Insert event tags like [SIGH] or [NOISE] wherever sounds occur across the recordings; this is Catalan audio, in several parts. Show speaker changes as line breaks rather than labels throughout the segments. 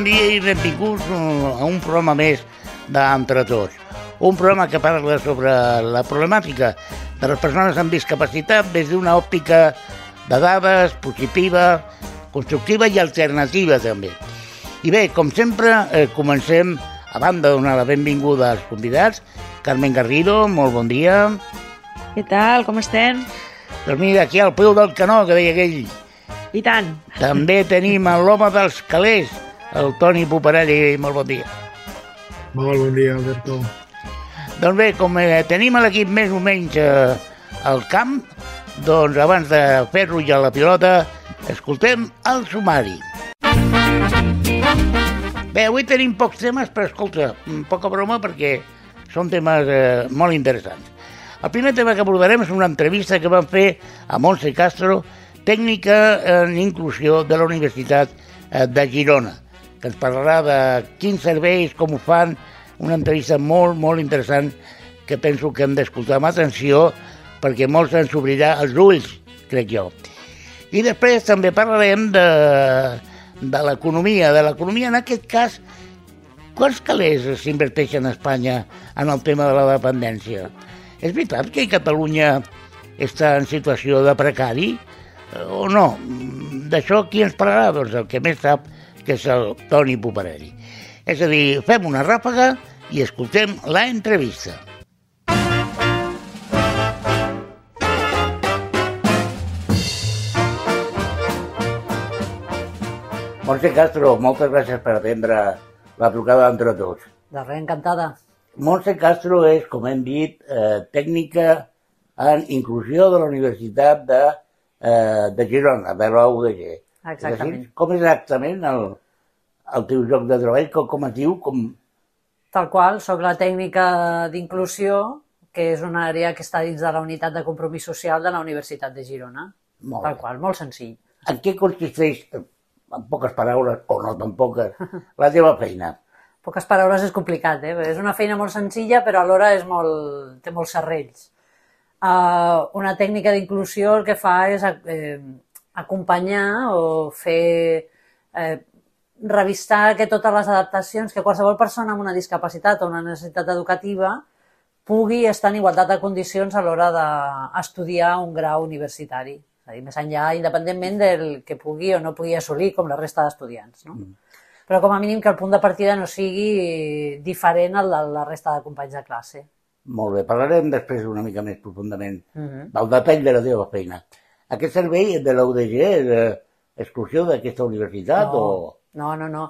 bon dia i benvinguts a un programa més d'Entre Tots. Un programa que parla sobre la problemàtica de les persones amb discapacitat des d'una òptica de dades, positiva, constructiva i alternativa també. I bé, com sempre, eh, comencem, a banda de donar la benvinguda als convidats, Carmen Garrido, molt bon dia.
Què tal, com estem?
Doncs mira, aquí al peu del canó, que deia aquell.
I tant.
També tenim l'home dels calés, el Toni Poparelli, molt bon dia.
Molt bon dia, Alberto.
Doncs bé, com eh, tenim l'equip més o menys eh, al camp, doncs abans de fer-lo ja la pilota, escoltem el sumari. Bé, avui tenim pocs temes, però escolta, mm, poca broma perquè són temes eh, molt interessants. El primer tema que abordarem és una entrevista que vam fer a Montse Castro, tècnica en inclusió de la Universitat eh, de Girona, que ens parlarà de quins serveis, com ho fan, una entrevista molt, molt interessant que penso que hem d'escoltar amb atenció perquè molts ens obrirà els ulls, crec jo. I després també parlarem de, de l'economia, de l'economia en aquest cas, quants calés s'inverteixen a Espanya en el tema de la dependència? És veritat que Catalunya està en situació de precari eh, o no? D'això qui ens parlarà? Doncs el que més sap, que és el Toni Poparelli. És a dir, fem una ràfaga i escoltem la entrevista. Montse Castro, moltes gràcies per atendre la trucada entre tots.
De res, encantada.
Montse Castro és, com hem dit, eh, tècnica en inclusió de la Universitat de, eh, de Girona, de la UDG.
Exactament.
És així? Com és exactament el, el teu lloc de treball? Com, com es diu? Com...
Tal qual, sóc la tècnica d'inclusió, que és una àrea que està dins de la unitat de compromís social de la Universitat de Girona.
Molt
Tal qual, molt senzill.
En què consisteix, en poques paraules, o no tan poques, la teva feina?
Poques paraules és complicat, eh? És una feina molt senzilla, però alhora és molt, té molts serrells. Uh, una tècnica d'inclusió el que fa és eh, acompanyar o fer eh, revistar que totes les adaptacions, que qualsevol persona amb una discapacitat o una necessitat educativa pugui estar en igualtat de condicions a l'hora d'estudiar un grau universitari. És a dir, més enllà, independentment del que pugui o no pugui assolir com la resta d'estudiants. No? Mm. Però com a mínim que el punt de partida no sigui diferent al de la resta de companys de classe.
Molt bé, parlarem després una mica més profundament
Mm -hmm.
del detall de la teva feina. Aquest servei de la UDG és eh, exclusió d'aquesta universitat
No,
o...
no, no. no.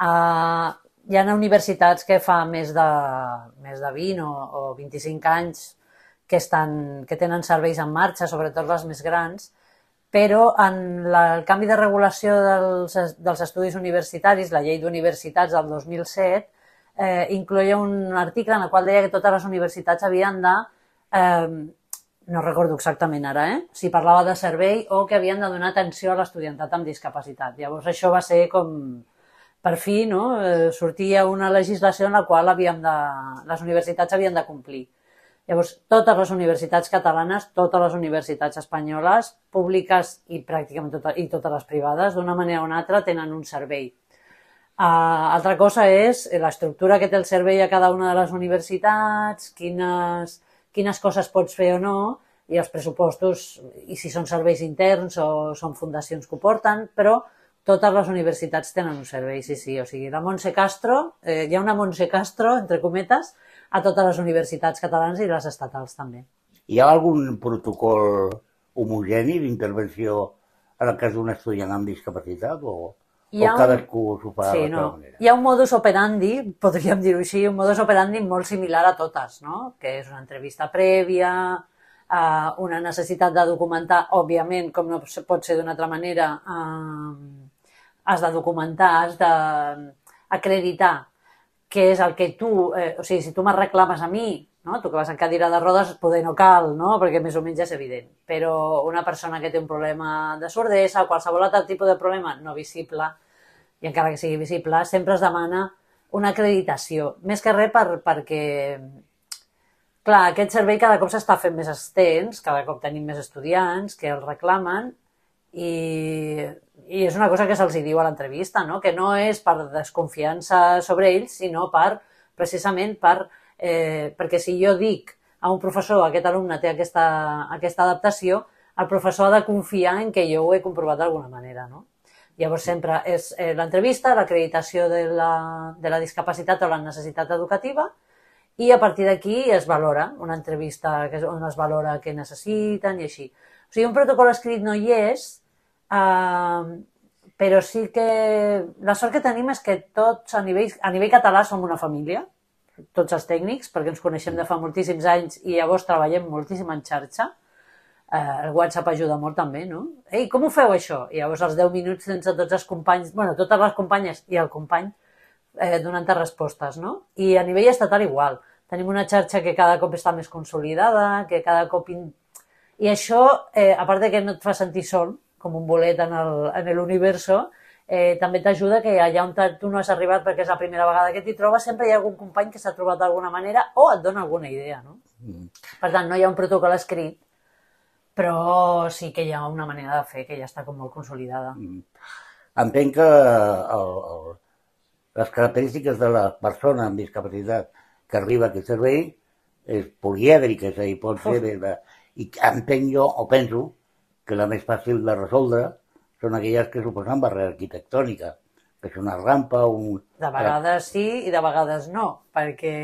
Uh, hi ha universitats que fa més de, més de 20 o, o 25 anys que, estan, que tenen serveis en marxa, sobretot les més grans, però en la, el canvi de regulació dels, dels estudis universitaris, la llei d'universitats del 2007, eh, incloia un article en el qual deia que totes les universitats havien de, eh, no recordo exactament ara, eh, si parlava de servei o que havien de donar atenció a l'estudiantat amb discapacitat. Llavors això va ser com, per fi, no? eh, sortia una legislació en la qual havíem de, les universitats havien de complir. Llavors, totes les universitats catalanes, totes les universitats espanyoles, públiques i pràcticament totes, i totes les privades, d'una manera o una altra, tenen un servei. Uh, altra cosa és l'estructura que té el servei a cada una de les universitats, quines, quines coses pots fer o no, i els pressupostos, i si són serveis interns o són fundacions que ho porten, però totes les universitats tenen un servei, sí, sí. O sigui, la Montse Castro, eh, hi ha una Montse Castro, entre cometes, a totes les universitats catalanes i les estatals també.
Hi ha algun protocol homogeni d'intervenció en el cas d'un estudiant amb discapacitat o,
Hi ha
o
un-
cadascú s'ho fa
Sí, no.
manera?
Hi ha un modus operandi, [LAUGHS] podríem dir-ho així, un modus operandi molt similar a totes, no? que és una entrevista prèvia, eh, una necessitat de documentar, òbviament, com no se- pot ser d'una altra manera, eh, has de documentar, has d'acreditar què és el que tu, eh, o sigui, si tu me reclames a mi, no? tu que vas en cadira de rodes, poder no cal, no? perquè més o menys és evident. Però una persona que té un problema de sordesa o qualsevol altre tipus de problema no visible, i encara que sigui visible, sempre es demana una acreditació. Més que res per, perquè, clar, aquest servei cada cop s'està fent més extens, cada cop tenim més estudiants que el reclamen I, i és una cosa que se'ls diu a l'entrevista, no? que no és per desconfiança sobre ells, sinó per, precisament per, eh, perquè si jo dic a un professor aquest alumne té aquesta, aquesta adaptació, el professor ha de confiar en que jo ho he comprovat d'alguna manera. No? Llavors sempre és eh, l'entrevista, l'acreditació de, la, de la discapacitat o la necessitat educativa i a partir d'aquí es valora una entrevista que on es valora què necessiten i així. O sigui, un protocol escrit no hi és, eh, però sí que la sort que tenim és que tots a nivell, a nivell català som una família, tots els tècnics, perquè ens coneixem de fa moltíssims anys i llavors treballem moltíssim en xarxa. Eh, el WhatsApp ajuda molt també, no? Ei, com ho feu això? I llavors els 10 minuts sense tots els companys, bueno, totes les companyes i el company eh, donant-te respostes, no? I a nivell estatal igual. Tenim una xarxa que cada cop està més consolidada, que cada cop... In... I això, eh, a part de que no et fa sentir sol, com un bolet en l'universo, eh, també t'ajuda que allà on tu no has arribat perquè és la primera vegada que t'hi trobes, sempre hi ha algun company que s'ha trobat d'alguna manera o et dona alguna idea, no? Mm. Per tant, no hi ha un protocol escrit, però sí que hi ha una manera de fer que ja està com molt consolidada. Mm.
Entenc que el, el, les característiques de la persona amb discapacitat que arriba a aquest servei és polièdrica, és a dir, pot ser de... I entenc jo, o penso, que la més fàcil de resoldre són aquelles que suposen barrera arquitectònica, que és una rampa, un...
De vegades sí i de vegades no, perquè,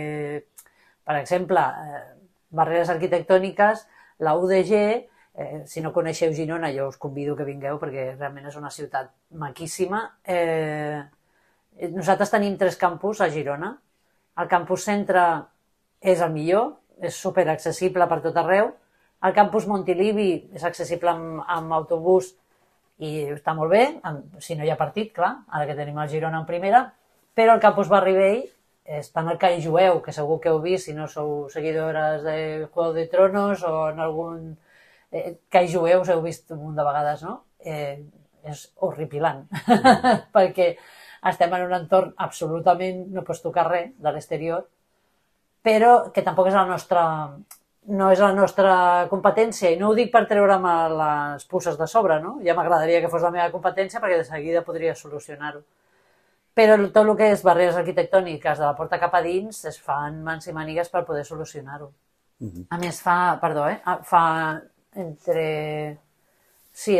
per exemple, eh, barreres arquitectòniques, la UDG, eh, si no coneixeu Girona, jo us convido que vingueu perquè realment és una ciutat maquíssima. Eh, nosaltres tenim tres campus a Girona. El campus centre és el millor, és super accessible per tot arreu. El campus Montilivi és accessible amb, amb autobús i està molt bé, si no hi ha partit, clar, ara que tenim el Girona en primera, però el campus Barri Vell està en el Call Jueu, que segur que heu vist si no sou seguidores de Juego de Tronos o en algun eh, Call Jueu us heu vist un munt de vegades, no? Eh, és horripilant, [LAUGHS] perquè estem en un entorn absolutament, no pots tocar res de l'exterior, però que tampoc és la nostra, no és la nostra competència i no ho dic per treure'm les puces de sobre, no? Ja m'agradaria que fos la meva competència perquè de seguida podria solucionar-ho. Però tot el que és barreres arquitectòniques de la porta cap a dins es fan mans i mànigues per poder solucionar-ho. Uh -huh. A més, fa, perdó, eh? fa entre... Sí,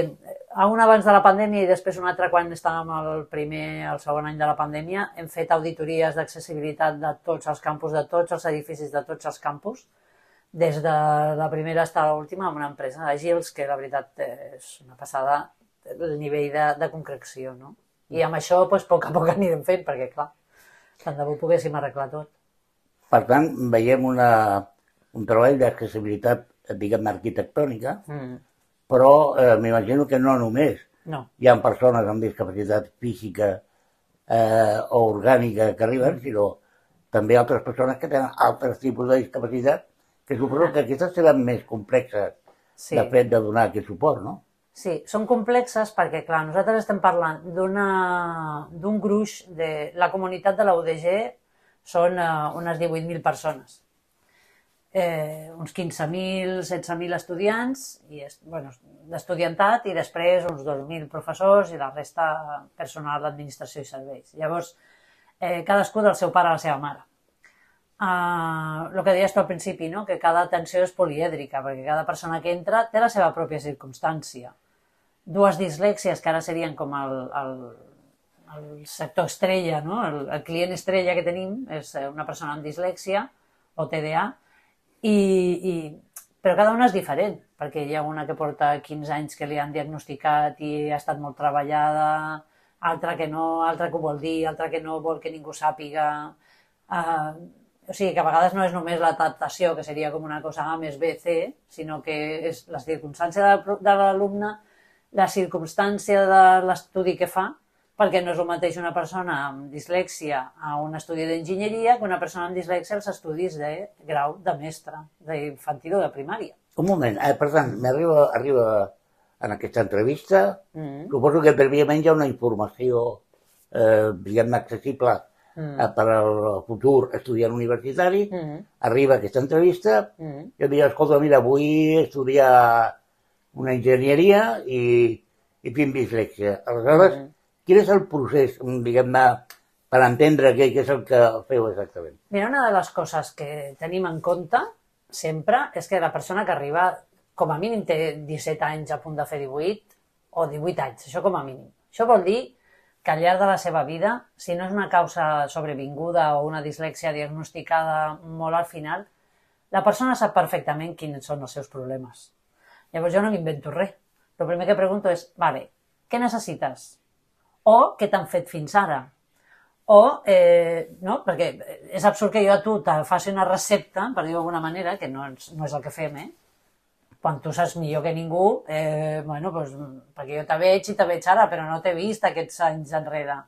a un abans de la pandèmia i després un altre quan estàvem al primer, al segon any de la pandèmia, hem fet auditories d'accessibilitat de tots els campus, de tots els edificis de tots els campus, des de la primera fins a l'última amb una empresa de Gils, que la veritat és una passada el nivell de, de concreció, no? I amb això, doncs, a poc a poc [LAUGHS] anirem fent, perquè, clar, tant de bo poguéssim arreglar tot.
Per tant, veiem una, un treball d'accessibilitat, diguem arquitectònica, mm. però eh, m'imagino que no només
no.
hi ha persones amb discapacitat física eh, o orgànica que arriben, sinó també altres persones que tenen altres tipus de discapacitat que suposo que aquestes seran més complexes sí. de fet de donar aquest suport, no?
Sí, són complexes perquè, clar, nosaltres estem parlant d'un gruix de... La comunitat de la UDG són uh, unes 18.000 persones. Eh, uns 15.000, 16.000 estudiants, i bueno, d'estudiantat, i després uns 2.000 professors i la resta personal d'administració i serveis. Llavors, eh, cadascú del seu pare a la seva mare el que deies tu al principi, no? que cada atenció és polièdrica, perquè cada persona que entra té la seva pròpia circumstància. Dues dislèxies, que ara serien com el, el, el sector estrella, no? el, el client estrella que tenim és eh, una persona amb dislèxia o TDA, i, i, però cada una és diferent, perquè hi ha una que porta 15 anys que li han diagnosticat i ha estat molt treballada, altra que no, altra que ho vol dir, altra que no vol que ningú sàpiga. Uh, o sigui, que a vegades no és només l'adaptació, que seria com una cosa A més B, C, sinó que és la circumstància de, l'alumne, la circumstància de l'estudi que fa, perquè no és el mateix una persona amb dislèxia a un estudi d'enginyeria que una persona amb dislèxia als estudis de grau de mestre, d'infantil o de primària.
Un moment, eh, per tant, m'arriba arriba en aquesta entrevista, mm -hmm. suposo que prèviament hi ha una informació, eh, diguem accessible mm. Eh, per al futur estudiant universitari, mm. arriba aquesta entrevista, mm. i em diu, escolta, mira, vull estudiar una enginyeria i, i tinc dislèxia. Aleshores, mm. quin és el procés, diguem-ne, per entendre què, què és el que feu exactament?
Mira, una de les coses que tenim en compte sempre és que la persona que arriba, com a mínim té 17 anys a punt de fer 18, o 18 anys, això com a mínim. Això vol dir que al llarg de la seva vida, si no és una causa sobrevinguda o una dislèxia diagnosticada molt al final, la persona sap perfectament quins són els seus problemes. Llavors jo no m'invento res. El primer que pregunto és, vale, què necessites? O què t'han fet fins ara? O, eh, no? Perquè és absurd que jo a tu te faci una recepta, per dir-ho d'alguna manera, que no no és el que fem, eh? Quan tu saps millor que ningú, eh, bueno, doncs, perquè jo te veig i te veig ara, però no t'he vist aquests anys enrere.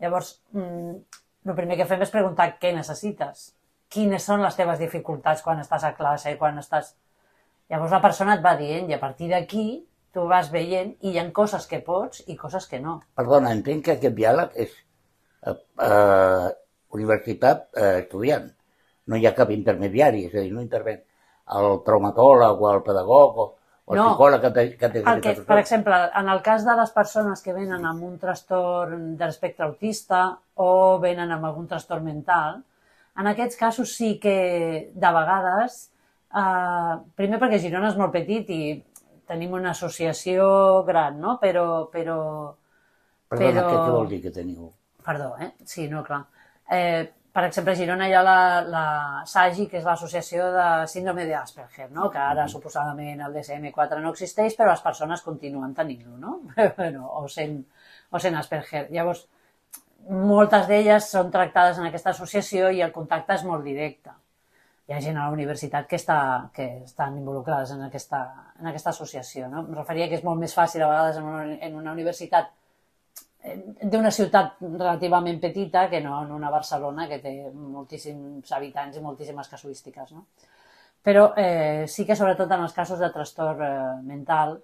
Llavors, mm, el primer que fem és preguntar què necessites. Quines són les teves dificultats quan estàs a classe, quan estàs Llavors la persona et va dient i a partir d'aquí tu vas veient i hi ha coses que pots i coses que no.
Perdona, entenc que aquest diàleg és eh, eh, universitat eh, estudiant. No hi ha cap intermediari, és a dir, no interven el traumatòleg o el pedagog o, o el no, psicòleg que té, que té
el que, Per exemple, en el cas de les persones que venen amb un trastorn de l'espectre autista o venen amb algun trastorn mental, en aquests casos sí que de vegades Uh, primer perquè Girona és molt petit i tenim una associació gran, no? Però... però
Perdona, però... Què vol dir que teniu?
Perdó, eh? Sí, no, clar. Eh, per exemple, a Girona hi ha la, la SAGI, que és l'Associació de Síndrome d'Asperger, no? que ara mm. suposadament el DSM-4 no existeix, però les persones continuen tenint-lo, no? [LAUGHS] bueno, o, sent, o sent Asperger. Llavors, moltes d'elles són tractades en aquesta associació i el contacte és molt directe hi ha gent a la universitat que, està, que estan involucrades en aquesta, en aquesta associació. No? Em referia que és molt més fàcil a vegades en una, en una universitat d'una ciutat relativament petita que no en una Barcelona que té moltíssims habitants i moltíssimes casuístiques. No? Però eh, sí que sobretot en els casos de trastorn eh, mental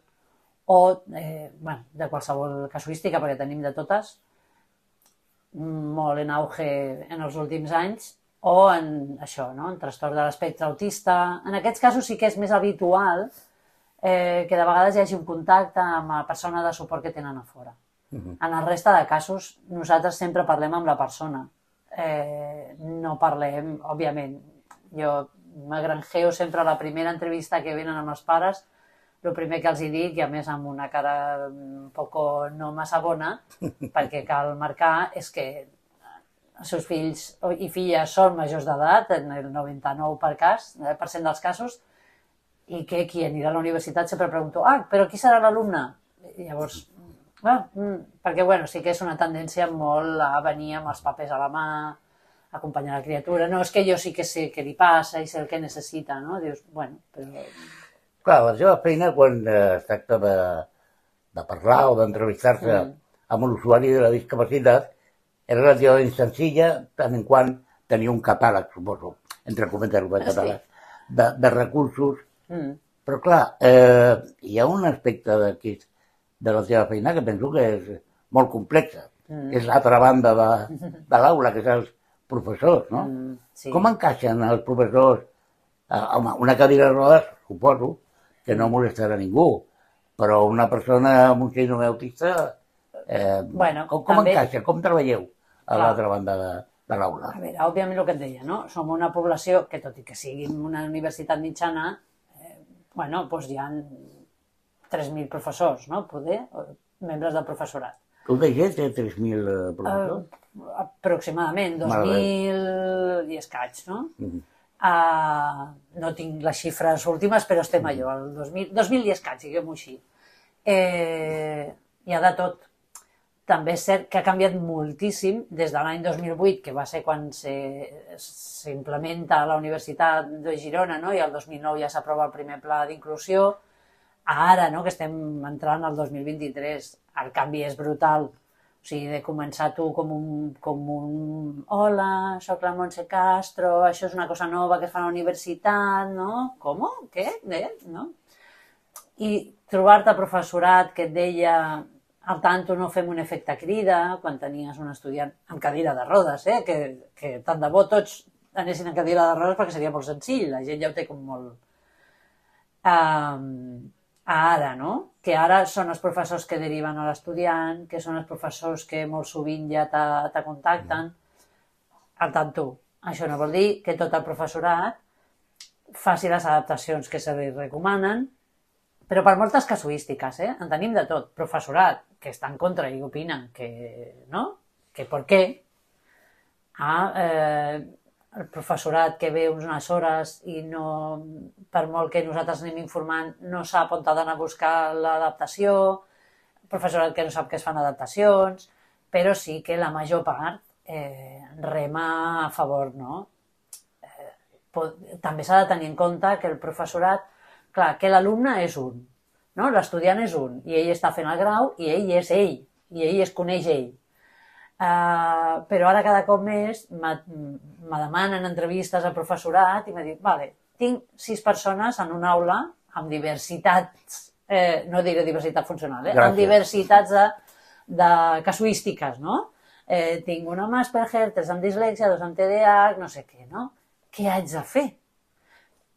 o eh, bueno, de qualsevol casuística, perquè tenim de totes, molt en auge en els últims anys, o en això, no? en trastorn de l'espectre autista. En aquests casos sí que és més habitual eh, que de vegades hi hagi un contacte amb la persona de suport que tenen a fora. Uh. -huh. En el resta de casos, nosaltres sempre parlem amb la persona. Eh, no parlem, òbviament, jo m'agranjeo sempre a la primera entrevista que venen amb els pares, el primer que els hi dic, i a més amb una cara un poco no massa bona, [LAUGHS] perquè cal marcar, és que els seus fills i filles són majors d'edat, en el 99% per cas, eh, per cent dels casos, i que qui anirà a la universitat sempre pregunto, ah, però qui serà l'alumne? Llavors, ah, mm, perquè bueno, sí que és una tendència molt a venir amb els papers a la mà, acompanyar la criatura. No, és que jo sí que sé què li passa i sé el que necessita, no? Dius, bueno, però...
Clar, la seva feina quan eh, es tracta de, de parlar o d'entrevistar-se mm. amb un usuari de la discapacitat, és relativament senzilla, tant en quant tenia un catàleg, suposo, entre cometes el catàleg, de, de recursos. Mm. Però clar, eh, hi ha un aspecte d'aquí de la teva feina que penso que és molt complexa. Mm. És l'altra banda de, de l'aula, que és els professors, no? Mm, sí. Com encaixen els professors? Eh, home, una cadira de rodes, suposo, que no molestarà ningú, però una persona amb un síndrome autista, eh, bueno, com, com també... encaixa? Com treballeu? a l'altra banda de, de l'aula.
A veure, òbviament el que et deia, no? Som una població que, tot i que sigui una universitat mitjana, eh, bueno, doncs hi ha 3.000 professors, no? Poder, membres del professorat.
Tu deies té 3.000 eh, professors?
Uh, aproximadament, 2.000 i escaig, no? Uh -huh. uh, no tinc les xifres últimes, però estem allò, el 2.000, 2.000 i escaig, diguem-ho així. Eh, hi ha de tot també és cert que ha canviat moltíssim des de l'any 2008, que va ser quan s'implementa a la Universitat de Girona, no? i el 2009 ja s'aprova el primer pla d'inclusió, ara, no? que estem entrant al 2023, el canvi és brutal. O sigui, de començar tu com un, com un hola, sóc la Montse Castro, això és una cosa nova que es fa a la universitat, no? Com? Què? Eh? No? I trobar-te professorat que et deia al tanto no fem un efecte crida quan tenies un estudiant amb cadira de rodes, eh? que, que tant de bo tots anessin en cadira de rodes perquè seria molt senzill, la gent ja ho té com molt... Um, ara, no? que ara són els professors que deriven a l'estudiant, que són els professors que molt sovint ja te, te contacten. Al tanto, això no vol dir que tot el professorat faci les adaptacions que se li recomanen, però per moltes casuístiques, eh? en tenim de tot. Professorat que està en contra i opinen que, no? que per què, ah, eh, el professorat que ve unes hores i no, per molt que nosaltres anem informant, no sap on ha d'anar a buscar l'adaptació, professorat que no sap que es fan adaptacions, però sí que la major part eh, rema a favor, no? Eh, també s'ha de tenir en compte que el professorat, clar, que l'alumne és un, no? l'estudiant és un, i ell està fent el grau i ell és ell, i ell es coneix ell. Uh, però ara cada cop més me demanen entrevistes al professorat i m'ha dit, vale, tinc sis persones en una aula amb diversitats, eh, no diré diversitat funcional, eh, amb diversitats de, de casuístiques, no? Eh, tinc una amb Asperger, tres amb dislèxia, dos amb TDAH, no sé què, no? Què haig de fer?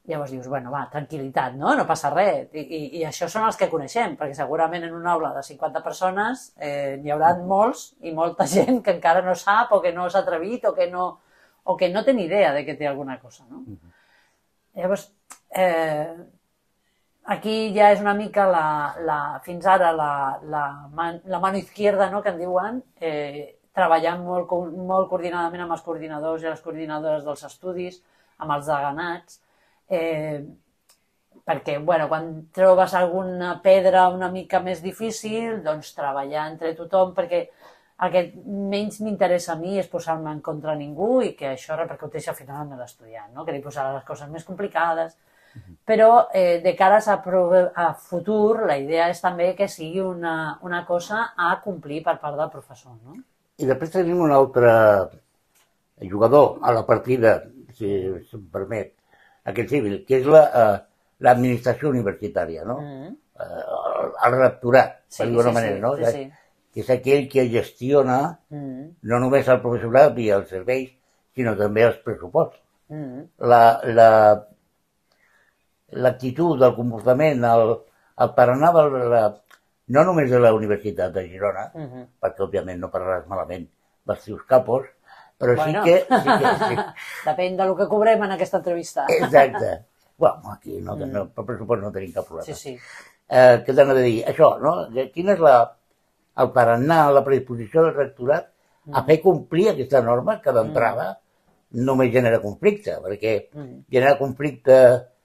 Llavors dius, bueno, va, tranquil·litat, no? No passa res. I, i, i això són els que coneixem, perquè segurament en una aula de 50 persones eh, hi haurà molts i molta [LAUGHS] gent que encara no sap o que no s'ha atrevit o que no, o que no té ni idea de que té alguna cosa, no? Uh -huh. Llavors, eh, aquí ja és una mica la, la, fins ara la, la, man, la mano izquierda, no?, que en diuen, eh, treballant molt, molt coordinadament amb els coordinadors i les coordinadores dels estudis, amb els deganats, eh, perquè bueno, quan trobes alguna pedra una mica més difícil, doncs treballar entre tothom, perquè el que menys m'interessa a mi és posar-me en contra ningú i que això repercuteixi al final en l'estudiant, no? que li posarà les coses més complicades. Però eh, de cara a, a futur, la idea és també que sigui una, una cosa a complir per part del professor. No?
I després tenim un altre jugador a la partida, si, si em permet, aquest civil, que és l'administració la, eh, universitària, no? Mm. Eh, el, el rectorat, sí, per dir-ho sí, manera, sí, no? Sí, sí. Que és aquell que gestiona mm. no només el professorat i els serveis, sinó també els pressupostos. Mm. La, la, l'actitud, el comportament, el, el tarannà de la, no només de la Universitat de Girona, mm -hmm. perquè òbviament no parlaràs malament dels seus capos, però bueno. sí que... Sí que sí. [LAUGHS]
Depèn del que cobrem en aquesta entrevista.
Exacte. Bueno, aquí no, mm. no, per pressupost no tenim cap problema.
Sí, sí.
Eh, què t'han de dir? Això, no? Quina és la, el tarannà, la predisposició del rectorat mm. a fer complir aquesta norma que d'entrada mm. només genera conflicte, perquè mm. genera conflicte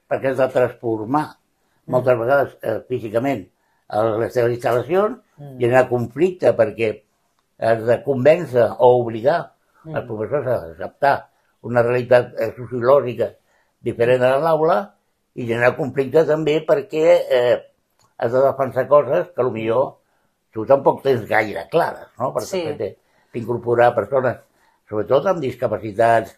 perquè has de transformar mm. moltes vegades eh, físicament les teves instal·lacions, mm. genera conflicte perquè has de convèncer o obligar el professor s'ha d'acceptar una realitat sociològica diferent a l'aula i generar conflicte també perquè eh, has de defensar coses que potser tu tampoc tens gaire clares, no? Perquè sí. d'incorporar persones, sobretot amb discapacitats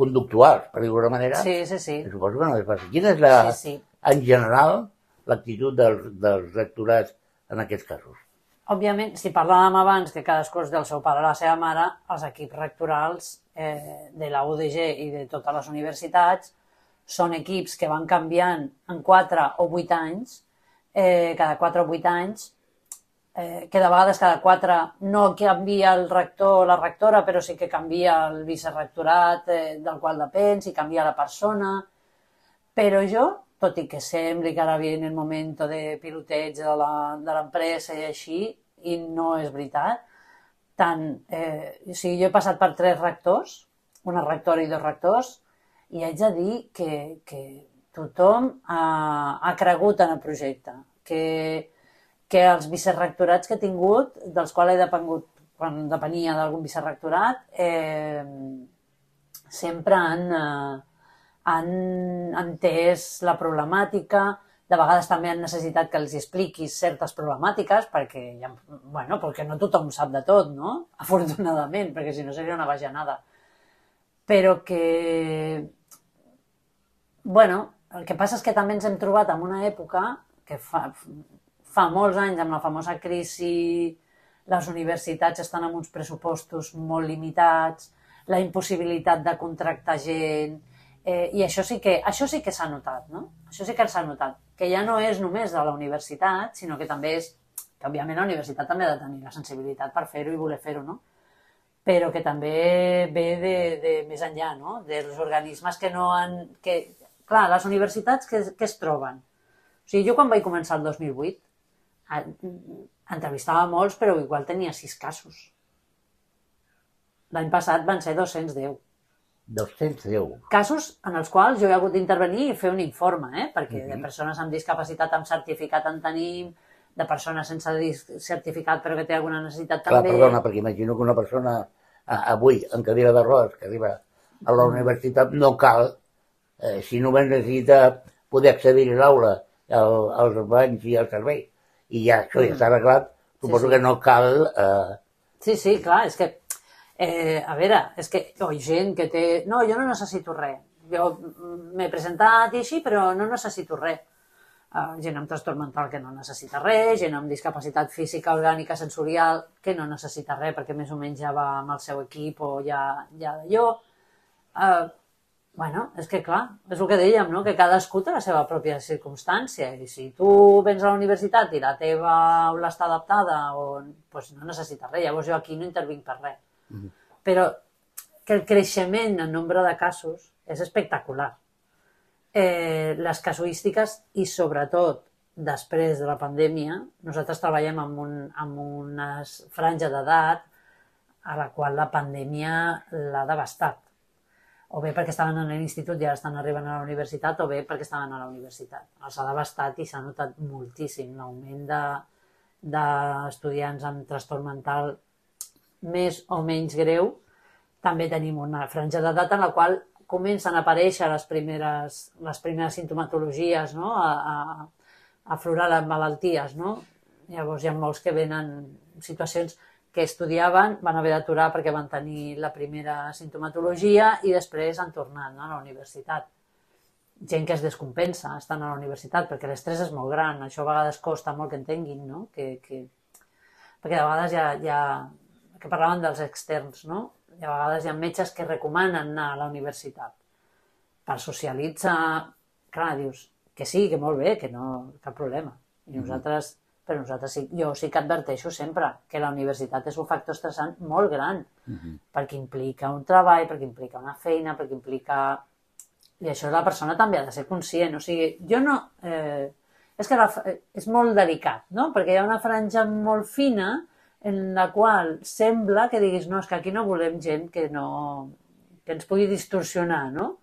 conductuals, per dir-ho d'una manera.
Sí, sí, sí.
Suposo que no és fàcil. Quina és la, sí, sí. en general, l'actitud dels, dels rectorats en aquests casos?
Òbviament, si parlàvem abans que cadascú és del seu pare o la seva mare, els equips rectorals eh, de la UDG i de totes les universitats són equips que van canviant en 4 o 8 anys, eh, cada 4 o 8 anys, eh, que de vegades cada 4 no canvia el rector o la rectora, però sí que canvia el vicerrectorat eh, del qual depèn, si canvia la persona. Però jo, tot i que sembli que ara viene el moment de piloteig de l'empresa i així, i no és veritat. Tant, eh, o sigui, jo he passat per tres rectors, una rectora i dos rectors, i haig de dir que, que tothom ha, ha cregut en el projecte, que, que els vicerrectorats que he tingut, dels quals he depengut quan depenia d'algun vicerrectorat, eh, sempre han, eh, han entès la problemàtica, de vegades també han necessitat que els expliquis certes problemàtiques perquè, ja, bueno, perquè no tothom sap de tot, no? [LAUGHS] Afortunadament, perquè si no seria una bajanada. Però que... Bueno, el que passa és que també ens hem trobat en una època que fa, fa molts anys, amb la famosa crisi, les universitats estan amb uns pressupostos molt limitats, la impossibilitat de contractar gent, eh, i això sí que, això sí que s'ha notat, no? Això sí que s'ha notat que ja no és només de la universitat, sinó que també és, que òbviament la universitat també ha de tenir la sensibilitat per fer-ho i voler fer-ho, no? però que també ve de, de més enllà, no? dels organismes que no han... Que, clar, les universitats que, que es troben? O sigui, jo quan vaig començar el 2008, entrevistava molts, però igual tenia sis casos. L'any passat van ser 210.
210.
Casos en els quals jo he hagut d'intervenir i fer un informe, eh? perquè uh -huh. de persones amb discapacitat amb certificat en tenim, de persones sense certificat però que té alguna necessitat
Clar,
també.
perdona, perquè imagino que una persona avui en cadira de rodes que arriba a la universitat no cal, eh, si només necessita poder accedir a l'aula, als banys i al servei, i ja això ja està arreglat, suposo sí, sí. que no cal... Eh...
Sí, sí, clar, és que, eh, a veure, és que hi ha gent que té... No, jo no necessito res. Jo m'he presentat i així, però no necessito res uh, gent amb trastorn mental que no necessita res, gent amb discapacitat física, orgànica, sensorial, que no necessita res perquè més o menys ja va amb el seu equip o ja, ja d'allò. Uh, bueno, és que clar, és el que dèiem, no? que cadascú té la seva pròpia circumstància i si tu vens a la universitat i la teva aula està adaptada o pues no necessites res, llavors jo aquí no intervinc per res. Però que el creixement en nombre de casos és espectacular eh, les casuístiques i sobretot després de la pandèmia, nosaltres treballem amb, un, amb una franja d'edat a la qual la pandèmia l'ha devastat. O bé perquè estaven en l'institut i ara estan arribant a la universitat, o bé perquè estaven a la universitat. Els ha devastat i s'ha notat moltíssim l'augment de, amb trastorn mental més o menys greu. També tenim una franja d'edat en la qual comencen a aparèixer les primeres, les primeres sintomatologies, no? a, a, a aflorar les malalties. No? Llavors hi ha molts que venen situacions que estudiaven, van haver d'aturar perquè van tenir la primera sintomatologia i després han tornat no? a la universitat. Gent que es descompensa estan a la universitat perquè l'estrès és molt gran, això a vegades costa molt que entenguin, no? que, que... perquè de vegades ja, ja... que parlaven dels externs, no? i a vegades hi ha metges que recomanen anar a la universitat per socialitzar. Clar, dius que sí, que molt bé, que no, cap problema. I mhm. nosaltres, però nosaltres sí, jo sí que adverteixo sempre que la universitat és un factor estressant molt gran, mhm. -huh. perquè implica un treball, perquè implica una feina, perquè implica... I això la persona també ha de ser conscient. O sigui, jo no... Eh, és que la, és molt delicat, no? Perquè hi ha una franja molt fina en la qual sembla que diguis, no, és que aquí no volem gent que, no, que ens pugui distorsionar, no?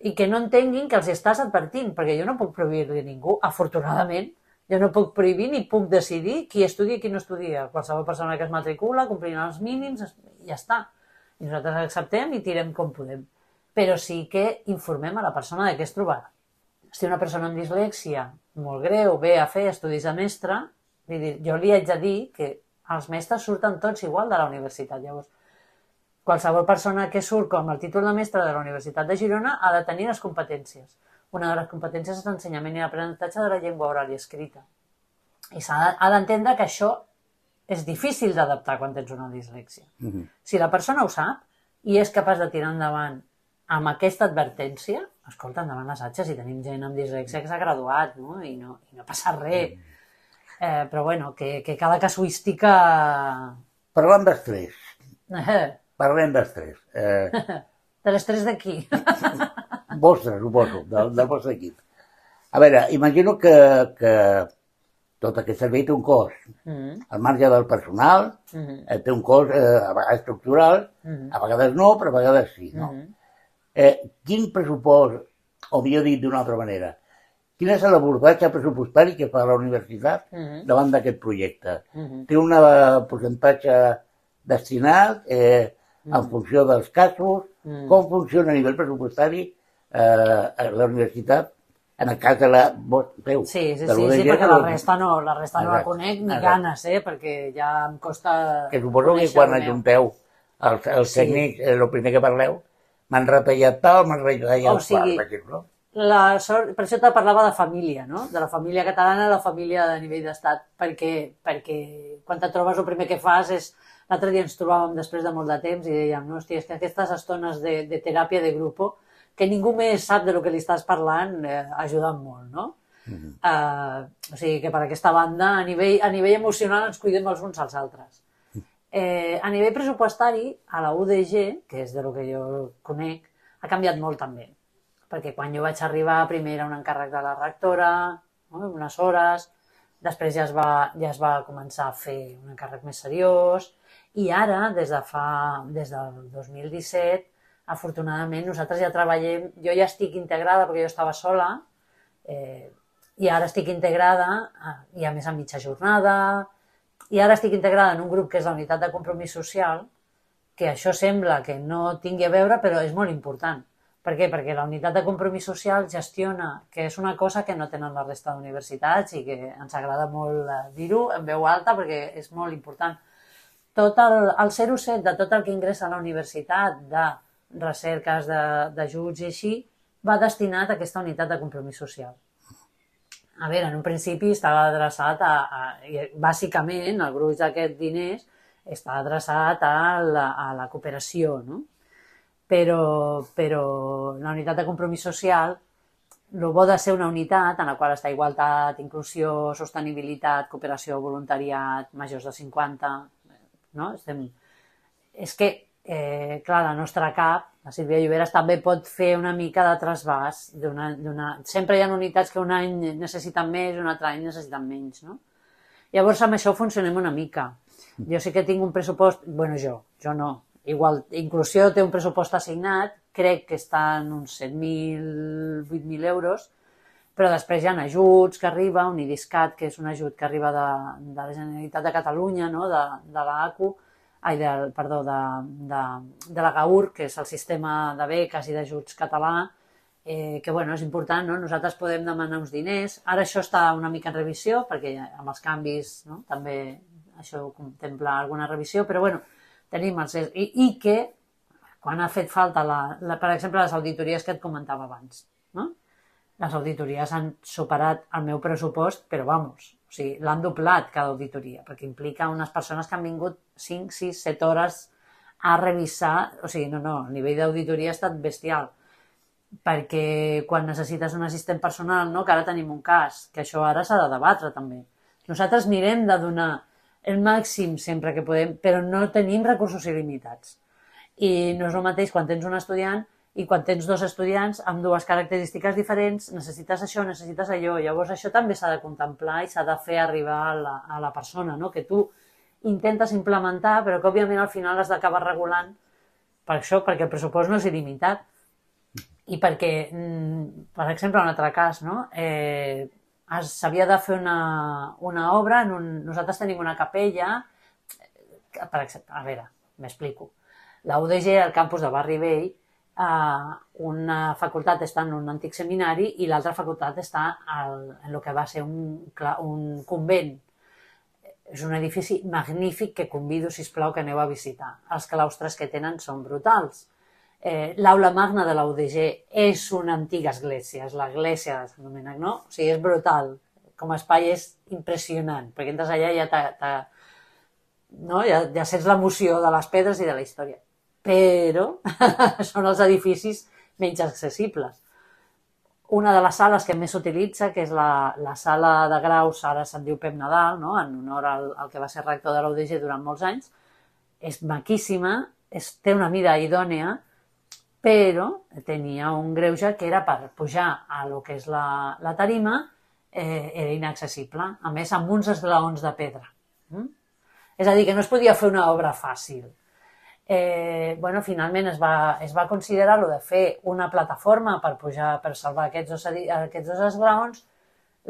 I que no entenguin que els estàs advertint, perquè jo no puc prohibir-li a ningú, afortunadament, jo no puc prohibir ni puc decidir qui estudia i qui no estudia. Qualsevol persona que es matricula, complint els mínims, ja està. I nosaltres acceptem i tirem com podem. Però sí que informem a la persona de què es trobarà. Si una persona amb dislèxia molt greu ve a fer estudis de mestre, Vull dir, jo li haig de dir que els mestres surten tots igual de la universitat. Llavors, qualsevol persona que surt com el títol de mestre de la Universitat de Girona ha de tenir les competències. Una de les competències és l'ensenyament i l'aprenentatge de la llengua oral i escrita. I ha d'entendre que això és difícil d'adaptar quan tens una dislèxia. Uh mhm. -huh. Si la persona ho sap i és capaç de tirar endavant amb aquesta advertència, escolta, endavant les atxes, si tenim gent amb dislèxia que s'ha graduat, no? I, no, i no passa res. Uh -huh Eh, però bueno, que, que cada casuística...
Parlant d'estrès. [LAUGHS] Parlem d'estrès. [LAUGHS]
Eh... [LAUGHS] De l'estrès d'aquí.
vostre, suposo, del, del vostre equip. A veure, imagino que, que tot aquest servei té un cost. Mm -hmm. Al marge del personal, mm -hmm. té un cost eh, a vegades estructural, mm -hmm. a vegades no, però a vegades sí. No? Mm -hmm. eh, quin pressupost, o millor dit d'una altra manera, Quin és l'abordatge pressupostari que fa la universitat uh -huh. davant d'aquest projecte? Uh -huh. Té un percentatge destinat eh, uh -huh. en funció dels casos? Uh -huh. Com funciona a nivell pressupostari eh, la universitat en el cas de la
veu, sí, sí, de sí, sí, perquè la resta no, la resta no la conec ni Exacte. ganes, eh, perquè ja em costa
Que suposo que quan ajunteu els, els sí. tècnics, el primer que parleu, m'han retallat tal, m'han retallat
o sigui, quart, no? La sort, per això te parlava de família, no? de la família catalana la família de nivell d'estat, perquè, perquè quan te trobes el primer que fas és... L'altre dia ens trobàvem després de molt de temps i dèiem, no, hòstia, és que aquestes estones de, de teràpia de grup, que ningú més sap de lo que li estàs parlant, eh, ajuden molt, no? Uh -huh. uh, o sigui que per aquesta banda, a nivell, a nivell emocional, ens cuidem els uns als altres. Eh, a nivell pressupostari, a la UDG, que és de lo que jo conec, ha canviat molt també. Perquè quan jo vaig arribar, primer era un encàrrec de la rectora, no? unes hores, després ja es, va, ja es va començar a fer un encàrrec més seriós, i ara, des de fa, des del 2017, afortunadament nosaltres ja treballem, jo ja estic integrada perquè jo estava sola, eh, i ara estic integrada, i a més a mitja jornada, i ara estic integrada en un grup que és la unitat de compromís social, que això sembla que no tingui a veure, però és molt important. Per què? Perquè la unitat de compromís social gestiona, que és una cosa que no tenen la resta d'universitats i que ens agrada molt eh, dir-ho en veu alta perquè és molt important. Tot el, el 0,7 de tot el que ingressa a la universitat, de recerques, d'ajuts i així, va destinat a aquesta unitat de compromís social. A veure, en un principi estava adreçat a, a, a bàsicament, el gruix d'aquests diners està adreçat a la, a la cooperació, no? Però, però la unitat de compromís social, el bo de ser una unitat en la qual està igualtat, inclusió, sostenibilitat, cooperació, voluntariat, majors de 50, no? Estem... És que eh, clar, la nostra cap, la Sílvia Lloberes, també pot fer una mica de trasbàs. Una... Sempre hi ha unitats que un any necessiten més un altre any necessiten menys, no? Llavors, amb això funcionem una mica. Jo sí que tinc un pressupost... bueno, jo, jo no. Igual, Inclusió té un pressupost assignat, crec que està en uns 7.000, 8.000 euros, però després hi ha ajuts que arriba, un IDISCAT, que és un ajut que arriba de, de la Generalitat de Catalunya, no? de, de l'ACU, ai, del, perdó, de, de, de la GAUR, que és el sistema de beques i d'ajuts català, eh, que bueno, és important, no? nosaltres podem demanar uns diners. Ara això està una mica en revisió, perquè amb els canvis no? també això contempla alguna revisió, però bueno, tenim els... I, i que quan ha fet falta, la, la, per exemple, les auditories que et comentava abans, no? les auditories han superat el meu pressupost, però vamos, o sigui, l'han doblat cada auditoria, perquè implica unes persones que han vingut 5, 6, 7 hores a revisar, o sigui, no, no, el nivell d'auditoria ha estat bestial, perquè quan necessites un assistent personal, no, que ara tenim un cas, que això ara s'ha de debatre també. Nosaltres mirem de donar el màxim sempre que podem, però no tenim recursos il·limitats. I no és el mateix quan tens un estudiant i quan tens dos estudiants amb dues característiques diferents, necessites això, necessites allò. Llavors això també s'ha de contemplar i s'ha de fer arribar a la, a la persona, no? que tu intentes implementar, però que òbviament al final has d'acabar regulant per això, perquè el pressupost no és il·limitat. I perquè, mm, per exemple, un altre cas, no? eh, s'havia de fer una, una obra, en un, nosaltres tenim una capella, per exemple, a veure, m'explico. La UDG, al campus de Barri Vell, eh, una facultat està en un antic seminari i l'altra facultat està al, en el que va ser un, un convent. És un edifici magnífic que convido, si plau que aneu a visitar. Els claustres que tenen són brutals. Eh, L'aula magna de la UDG és una antiga església, és l'església de Sant Domènec, no? O sigui, és brutal. Com a espai és impressionant, perquè entres allà i ja, ta, ta, no? ja, ja sents l'emoció de les pedres i de la història però [LAUGHS] són els edificis menys accessibles. Una de les sales que més s'utilitza, que és la, la sala de graus, ara se'n diu Pep Nadal, no? en honor al, al que va ser rector de l'UDG durant molts anys, és maquíssima, és, té una mida idònea, però tenia un greuge que era per pujar a lo que és la, la tarima, eh, era inaccessible, a més amb uns esglaons de pedra. Mm? És a dir, que no es podia fer una obra fàcil eh, bueno, finalment es va, es va considerar lo de fer una plataforma per pujar, per salvar aquests dos, aquests dos esglaons.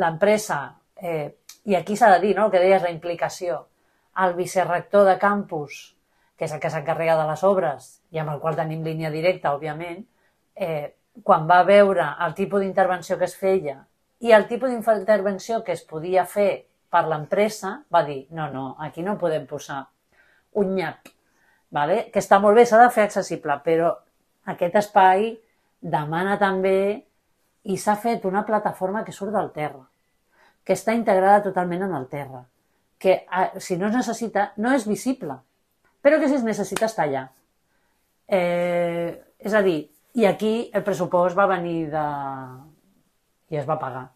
L'empresa, eh, i aquí s'ha de dir, no?, el que deies, la implicació, el vicerrector de campus, que és el que s'encarrega de les obres i amb el qual tenim línia directa, òbviament, eh, quan va veure el tipus d'intervenció que es feia i el tipus d'intervenció que es podia fer per l'empresa, va dir, no, no, aquí no podem posar un nyap vale? que està molt bé, s'ha de fer accessible, però aquest espai demana també i s'ha fet una plataforma que surt del terra, que està integrada totalment en el terra, que si no es necessita, no és visible, però que si es necessita està allà. Eh, és a dir, i aquí el pressupost va venir de... i es va pagar.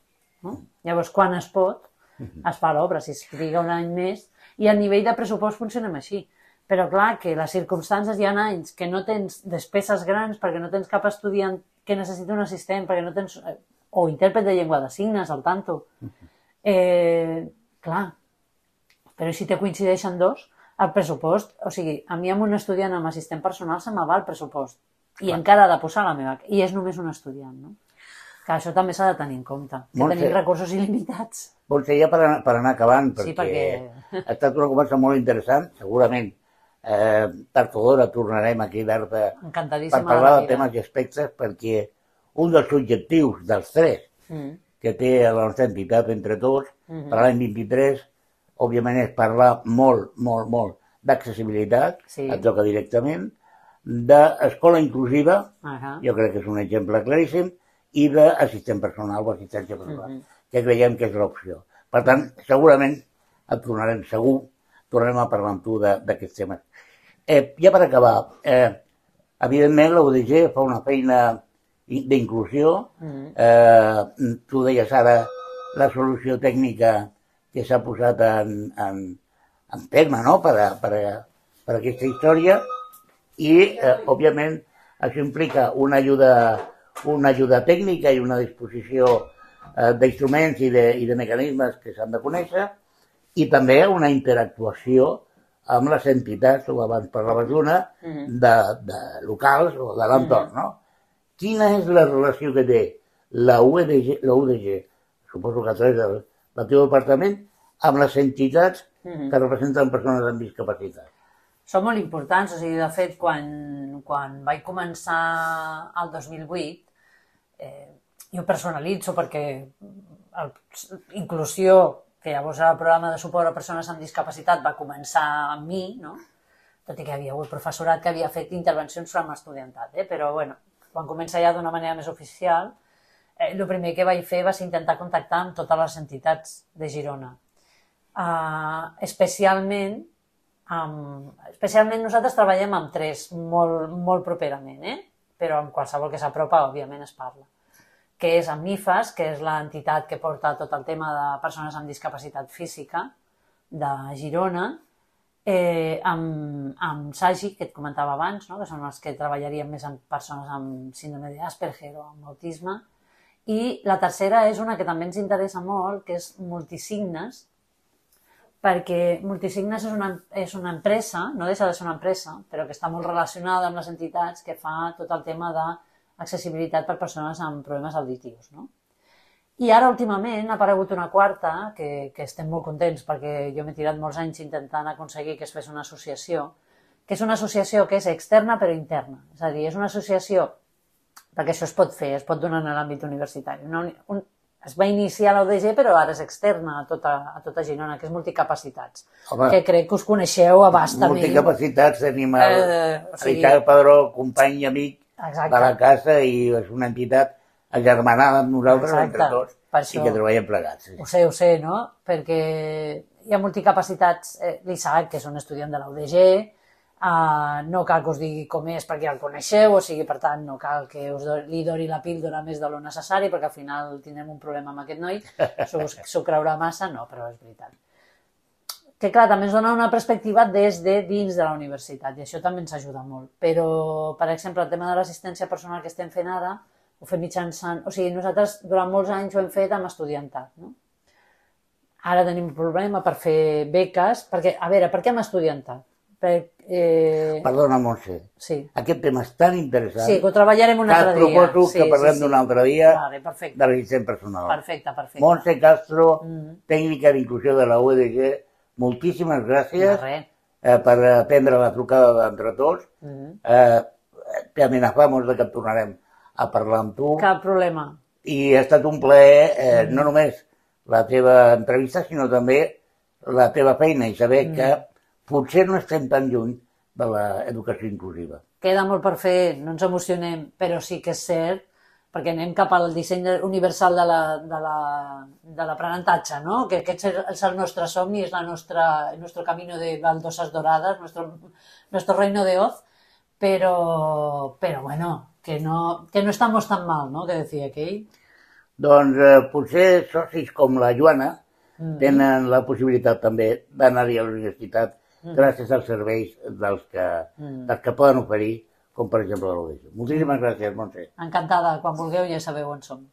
No? Llavors, quan es pot, es fa l'obra. Si es triga un any més, i a nivell de pressupost funcionem així. Però clar, que les circumstàncies hi ha anys que no tens despeses grans perquè no tens cap estudiant que necessiti un assistent, perquè no tens... o intèrpret de llengua de signes, al tanto. Eh, clar, però si te coincideixen dos, el pressupost, o sigui, a mi amb un estudiant amb assistent personal se me va el pressupost. I
Clar.
encara ha de posar la meva. I és només un estudiant, no? Que això també s'ha de tenir en compte. Que
Montse.
tenim recursos il·limitats.
Potser ja per anar, per anar acabant, perquè,
Sí, perquè-
ha estat una conversa molt interessant, segurament eh, tard o d'hora tornarem aquí a veure per
Encantadíssima
parlar
la
de temes i aspectes, perquè un dels objectius dels tres
Mm.
que té la nostra entitat entre tots
Mhm.
per a l'any 23, òbviament és parlar molt, molt, molt d'accessibilitat,
Sí.
et toca directament, d'escola inclusiva,
Ahà.
jo crec que és un exemple claríssim, i d'assistent personal o assistència personal,
Mhm.
que creiem que és l'opció. Per tant, segurament et tornarem, segur, tornarem a parlar amb tu d'aquests temes. Eh, ja per acabar, eh, evidentment la UDG fa una feina d'inclusió,
Mhm.
eh, tu deies ara la solució tècnica que s'ha posat en, en, en terme no? per, a, per, a, per a aquesta història i, eh, òbviament, això implica una ajuda, una ajuda tècnica i una disposició eh, d'instruments i, de, i de mecanismes que s'han de conèixer i també una interactuació amb les entitats, o abans parlaves d'una,
Mhm.
de, de locals o de l'entorn, no? Quina és la relació que té la UDG, la UDG suposo que a través del, del teu departament, amb les entitats
Mhm.
que representen persones amb discapacitat?
Són molt importants, o sigui, de fet, quan, quan vaig començar el 2008, eh, jo personalitzo perquè el, inclusió, que llavors era el programa de suport a persones amb discapacitat, va començar amb mi, no? tot i que havia hagut professorat que havia fet intervencions sobre l'estudiantat, eh? però bueno, quan comença ja d'una manera més oficial, eh, el primer que vaig fer va ser intentar contactar amb totes les entitats de Girona. Uh, especialment amb, especialment nosaltres treballem amb tres molt, molt properament, eh? però amb qualsevol que s'apropa, òbviament, es parla. Que és amb MIFAS, que és l'entitat que porta tot el tema de persones amb discapacitat física de Girona, eh, amb, amb SAGI, que et comentava abans, no? que són els que treballarien més amb persones amb síndrome d'Asperger o amb autisme, i la tercera és una que també ens interessa molt, que és Multisignes, perquè Multisignes és una, és una empresa, no deixa de ser una empresa, però que està molt relacionada amb les entitats que fa tot el tema d'accessibilitat per persones amb problemes auditius. No? I ara, últimament, ha aparegut una quarta, que, que estem molt contents perquè jo m'he tirat molts anys intentant aconseguir que es fes una associació, que és una associació que és externa però interna. És a dir, és una associació, perquè això es pot fer, es pot donar en l'àmbit universitari. Una, un, es va iniciar l'ODG, però ara és externa a tota, a tota Girona, que és multicapacitats.
Home,
que crec que us coneixeu a bastament.
multicapacitats tenim el,
Eh, o sigui-
Ricard Padró, company i amic
Exacte.
de la casa i és una entitat agermanada amb nosaltres
Exacte,
entre tots
per
i
això.
que treballem plegats. Sí.
Ho sé, ho sé, no? Perquè hi ha multicapacitats, eh, l'Isaac, que és un estudiant de la Eh, no cal que us digui com és perquè el coneixeu, o sigui, per tant, no cal que us li doni la píldora més de lo necessari, perquè al final tindrem un problema amb aquest noi, s'ho creurà massa, no, però és veritat. Que clar, també ens dona una perspectiva des de dins de la universitat, i això també ens ajuda molt. Però, per exemple, el tema de l'assistència personal que estem fent ara, ho fem mitjançant... O sigui, nosaltres durant molts anys ho hem fet amb estudiantat, no? Ara tenim un problema per fer beques, perquè, a veure, per què amb estudiantat? Per, eh,
Perdona, Montse,
sí.
aquest tema és tan interessant
sí, que ho treballarem un
que
altre dia.
proposo
sí,
que parlem
sí,
d'un altre dia
Vale, perfecte,
de l'assistent personal.
perfecte, perfecte.
Montse Castro,
Mhm.
tècnica d'inclusió de la UDG, moltíssimes gràcies eh, per atendre la trucada d'entre tots.
Mhm.
Eh, te amenazamos de que et tornarem a parlar amb tu.
Cap problema.
I ha estat un plaer, eh,
Mm.
no només la teva entrevista, sinó també la teva feina i saber
Mm.
que potser no estem tan lluny de l'educació inclusiva.
Queda molt per fer, no ens emocionem, però sí que és cert, perquè anem cap al disseny universal de la- de la- de l'aprenentatge, no? que aquest és- el nostre somni, és la nostra, el nostre camino de baldosas doradas, nuestro, nuestro reino de Oz, pero, pero bueno, que no, que no estamos tan mal, ¿no? que decía aquell.
Doncs eh, potser socis com la Joana mm. tenen la possibilitat també d'anar-hi a la universitat. Gràcies als serveis dels que, mm. dels que poden oferir, com per exemple la l'Odeja. Moltíssimes gràcies, Montse.
Encantada, quan vulgueu ja sabeu on som.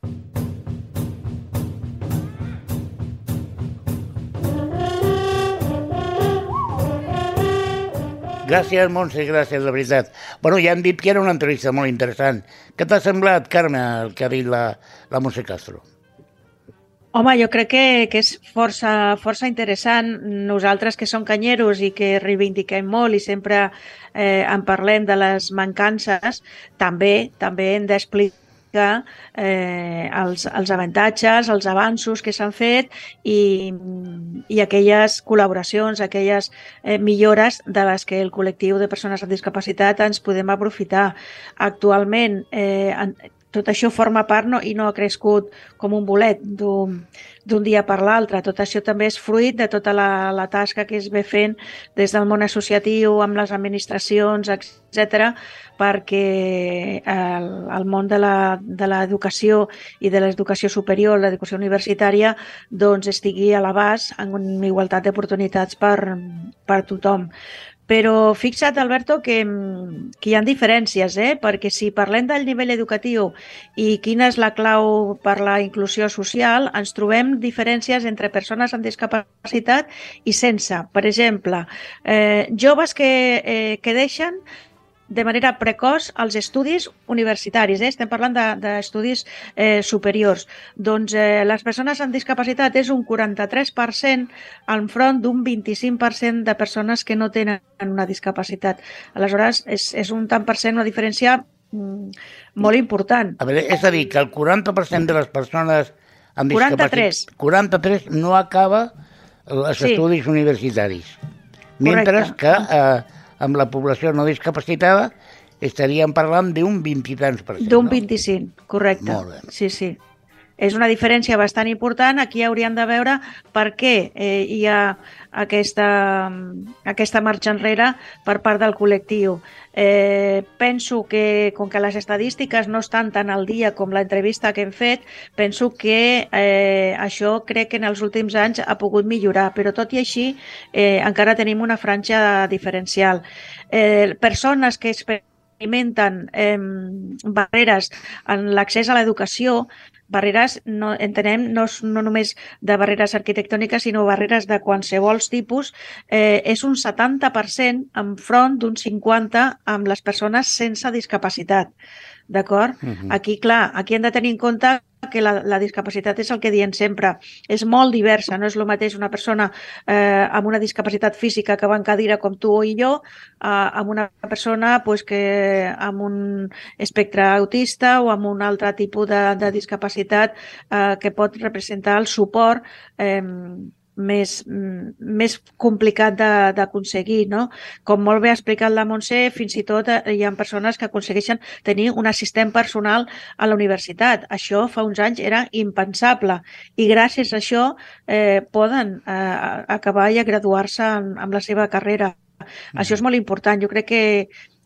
Gràcies, Montse, gràcies, de veritat. Bueno, ja han dit que era una entrevista molt interessant. Què t'ha semblat, Carme, el que ha dit la, la Montse Castro?
Home, jo crec que, que és força, força interessant. Nosaltres que som canyeros i que reivindiquem molt i sempre eh, en parlem de les mancances, també també hem d'explicar explicar eh, els, els avantatges, els avanços que s'han fet i, i aquelles col·laboracions, aquelles eh, millores de les que el col·lectiu de persones amb discapacitat ens podem aprofitar. Actualment, eh, tot això forma part no, i no ha crescut com un bolet d'un dia per l'altre. Tot això també és fruit de tota la, la tasca que es ve fent des del món associatiu, amb les administracions, etc perquè el, el món de l'educació i de l'educació superior, l'educació universitària, doncs estigui a l'abast en igualtat d'oportunitats per, per tothom. Però fixa't, Alberto, que, que hi ha diferències, eh? perquè si parlem del nivell educatiu i quina és la clau per la inclusió social, ens trobem diferències entre persones amb discapacitat i sense. Per exemple, eh, joves que, eh, que deixen de manera precoç als estudis universitaris. Eh? Estem parlant d'estudis de, eh, superiors. Doncs eh, les persones amb discapacitat és un 43% enfront d'un 25% de persones que no tenen una discapacitat. Aleshores, és, és un tant per cent, una diferència mm, molt important.
A veure, és a dir, que el 40% de les persones amb discapacitat... 43. 43 no acaba els sí. estudis universitaris. Mentre Correcte. que eh, amb la població no discapacitada estaríem parlant d'un 20 i tants per cent.
D'un 25, correcte.
Molt bé.
Sí, sí. És una diferència bastant important. Aquí hauríem de veure per què eh, hi ha aquesta, aquesta marxa enrere per part del col·lectiu. Eh, penso que, com que les estadístiques no estan tan al dia com l'entrevista que hem fet, penso que eh, això crec que en els últims anys ha pogut millorar, però tot i així eh, encara tenim una franja diferencial. Eh, persones que experimenten eh, barreres en l'accés a l'educació barreres, no, entenem, no, no només de barreres arquitectòniques, sinó barreres de qualsevol tipus, eh, és un 70% enfront d'un 50% amb les persones sense discapacitat. D'acord? Uh -huh. Aquí, clar, aquí hem de tenir en compte que la, la discapacitat és el que diem sempre, és molt diversa, no és el mateix una persona eh, amb una discapacitat física que va en cadira com tu i jo, eh, amb una persona pues, que amb un espectre autista o amb un altre tipus de, de discapacitat eh, que pot representar el suport eh, més, mm, més complicat d'aconseguir. No? Com molt bé ha explicat la Montse, fins i tot eh, hi ha persones que aconsegueixen tenir un assistent personal a la universitat. Això fa uns anys era impensable i gràcies a això eh, poden eh, acabar i graduar-se amb la seva carrera. Mm. Això és molt important. Jo crec que,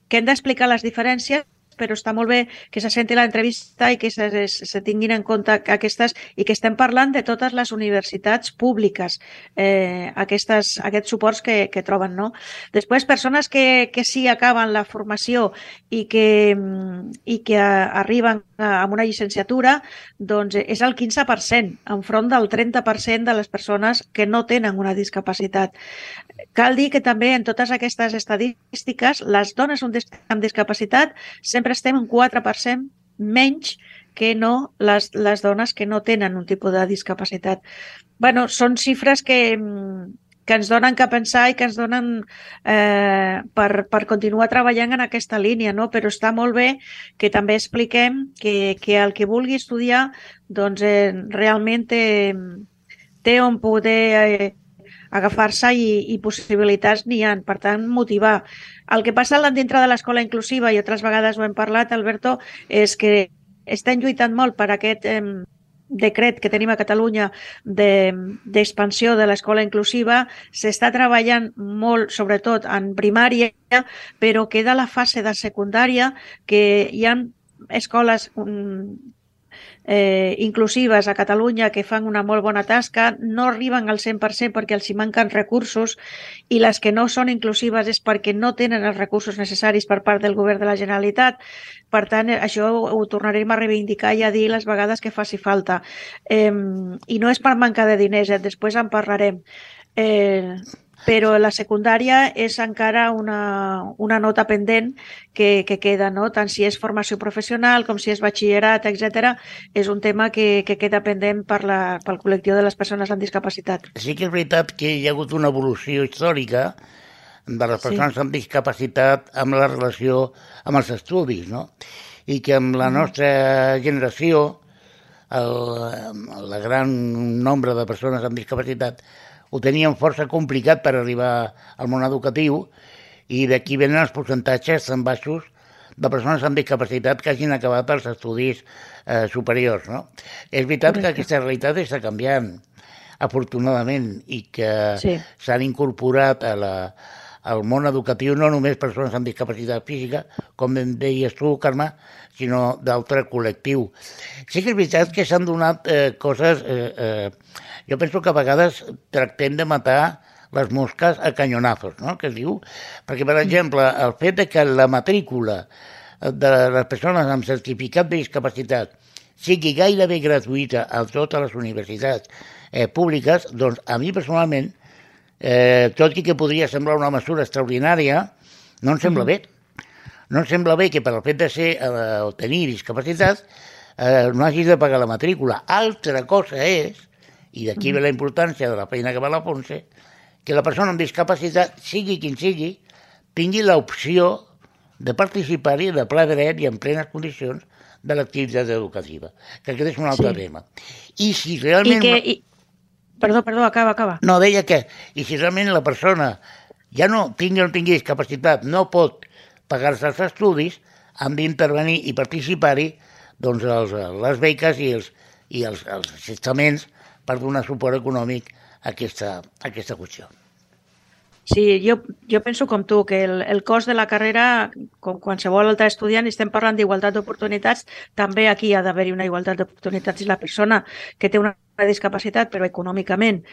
que hem d'explicar les diferències però està molt bé que se senti l'entrevista i que se, se, se tinguin en compte aquestes i que estem parlant de totes les universitats públiques, eh, aquestes, aquests suports que, que troben. No? Després, persones que, que sí acaben la formació i que, i que arriben amb una llicenciatura, doncs és el 15%, enfront del 30% de les persones que no tenen una discapacitat. Cal dir que també en totes aquestes estadístiques les dones amb discapacitat sempre estem un 4% menys que no les, les dones que no tenen un tipus de discapacitat. bueno, són xifres que, que ens donen que pensar i que ens donen eh, per, per continuar treballant en aquesta línia, no? però està molt bé que també expliquem que, que el que vulgui estudiar doncs, eh, realment té, té on poder eh, agafar-se i, i possibilitats n'hi han. Per tant, motivar. El que passa dintre de l'escola inclusiva, i altres vegades ho hem parlat, Alberto, és que estem lluitant molt per aquest eh, decret que tenim a Catalunya d'expansió de, de l'escola inclusiva. S'està treballant molt, sobretot en primària, però queda la fase de secundària que hi ha escoles eh, inclusives a Catalunya que fan una molt bona tasca, no arriben al 100% perquè els hi manquen recursos i les que no són inclusives és perquè no tenen els recursos necessaris per part del govern de la Generalitat. Per tant, això ho tornarem a reivindicar i a dir les vegades que faci falta. Eh, I no és per manca de diners, eh? després en parlarem. Eh, però la secundària és encara una, una nota pendent que, que queda, no? tant si és formació professional com si és batxillerat, etc. és un tema que, que queda pendent per la, pel col·lectiu de les persones amb discapacitat.
Sí que és veritat que hi ha hagut una evolució històrica de les persones sí. amb discapacitat amb la relació amb els estudis, no? I que amb la mm. nostra generació, el, el gran nombre de persones amb discapacitat ho tenien força complicat per arribar al món educatiu i d'aquí venen els percentatges tan baixos de persones amb discapacitat que hagin acabat els estudis eh, superiors. No? És veritat Correcte. que aquesta realitat està canviant, afortunadament, i que s'han sí. incorporat a la, al món educatiu no només persones amb discapacitat física, com deies tu, Carme, sinó d'altre col·lectiu. Sí que és veritat que s'han donat eh, coses eh, eh, jo penso que a vegades tractem de matar les mosques a canyonazos, no? que es diu, perquè, per exemple, el fet de que la matrícula de les persones amb certificat de discapacitat sigui gairebé gratuïta a totes les universitats eh, públiques, doncs a mi personalment, eh, tot i que podria semblar una mesura extraordinària, no em sembla mm. bé. No em sembla bé que per al fet de ser eh, o tenir discapacitat eh, no hagis de pagar la matrícula. Altra cosa és i d'aquí ve la importància de la feina que va la Ponce, que la persona amb discapacitat, sigui quin sigui, tingui l'opció de participar-hi de ple dret i en plenes condicions de l'activitat educativa, que aquest és un altre sí. tema. I si realment...
I que, i... Perdó, perdó, acaba, acaba.
No, deia que, i si realment la persona ja no tingui o no tingui discapacitat, no pot pagar-se els estudis, han d'intervenir i participar-hi doncs, els, les beques i els, i els, els assestaments per donar suport econòmic a aquesta, a aquesta qüestió.
Sí, jo, jo penso com tu, que el, el cost de la carrera, com qualsevol altre estudiant, estem parlant d'igualtat d'oportunitats, també aquí ha d'haver-hi una igualtat d'oportunitats i la persona que té una discapacitat, però econòmicament,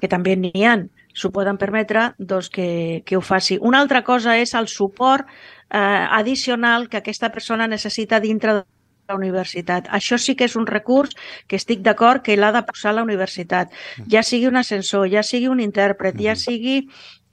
que també n'hi ha, s'ho poden permetre, doncs que, que ho faci. Una altra cosa és el suport eh, addicional que aquesta persona necessita dintre la universitat. Això sí que és un recurs que estic d'acord que l'ha de posar la universitat. Ja sigui un ascensor, ja sigui un intèrpret, ja sigui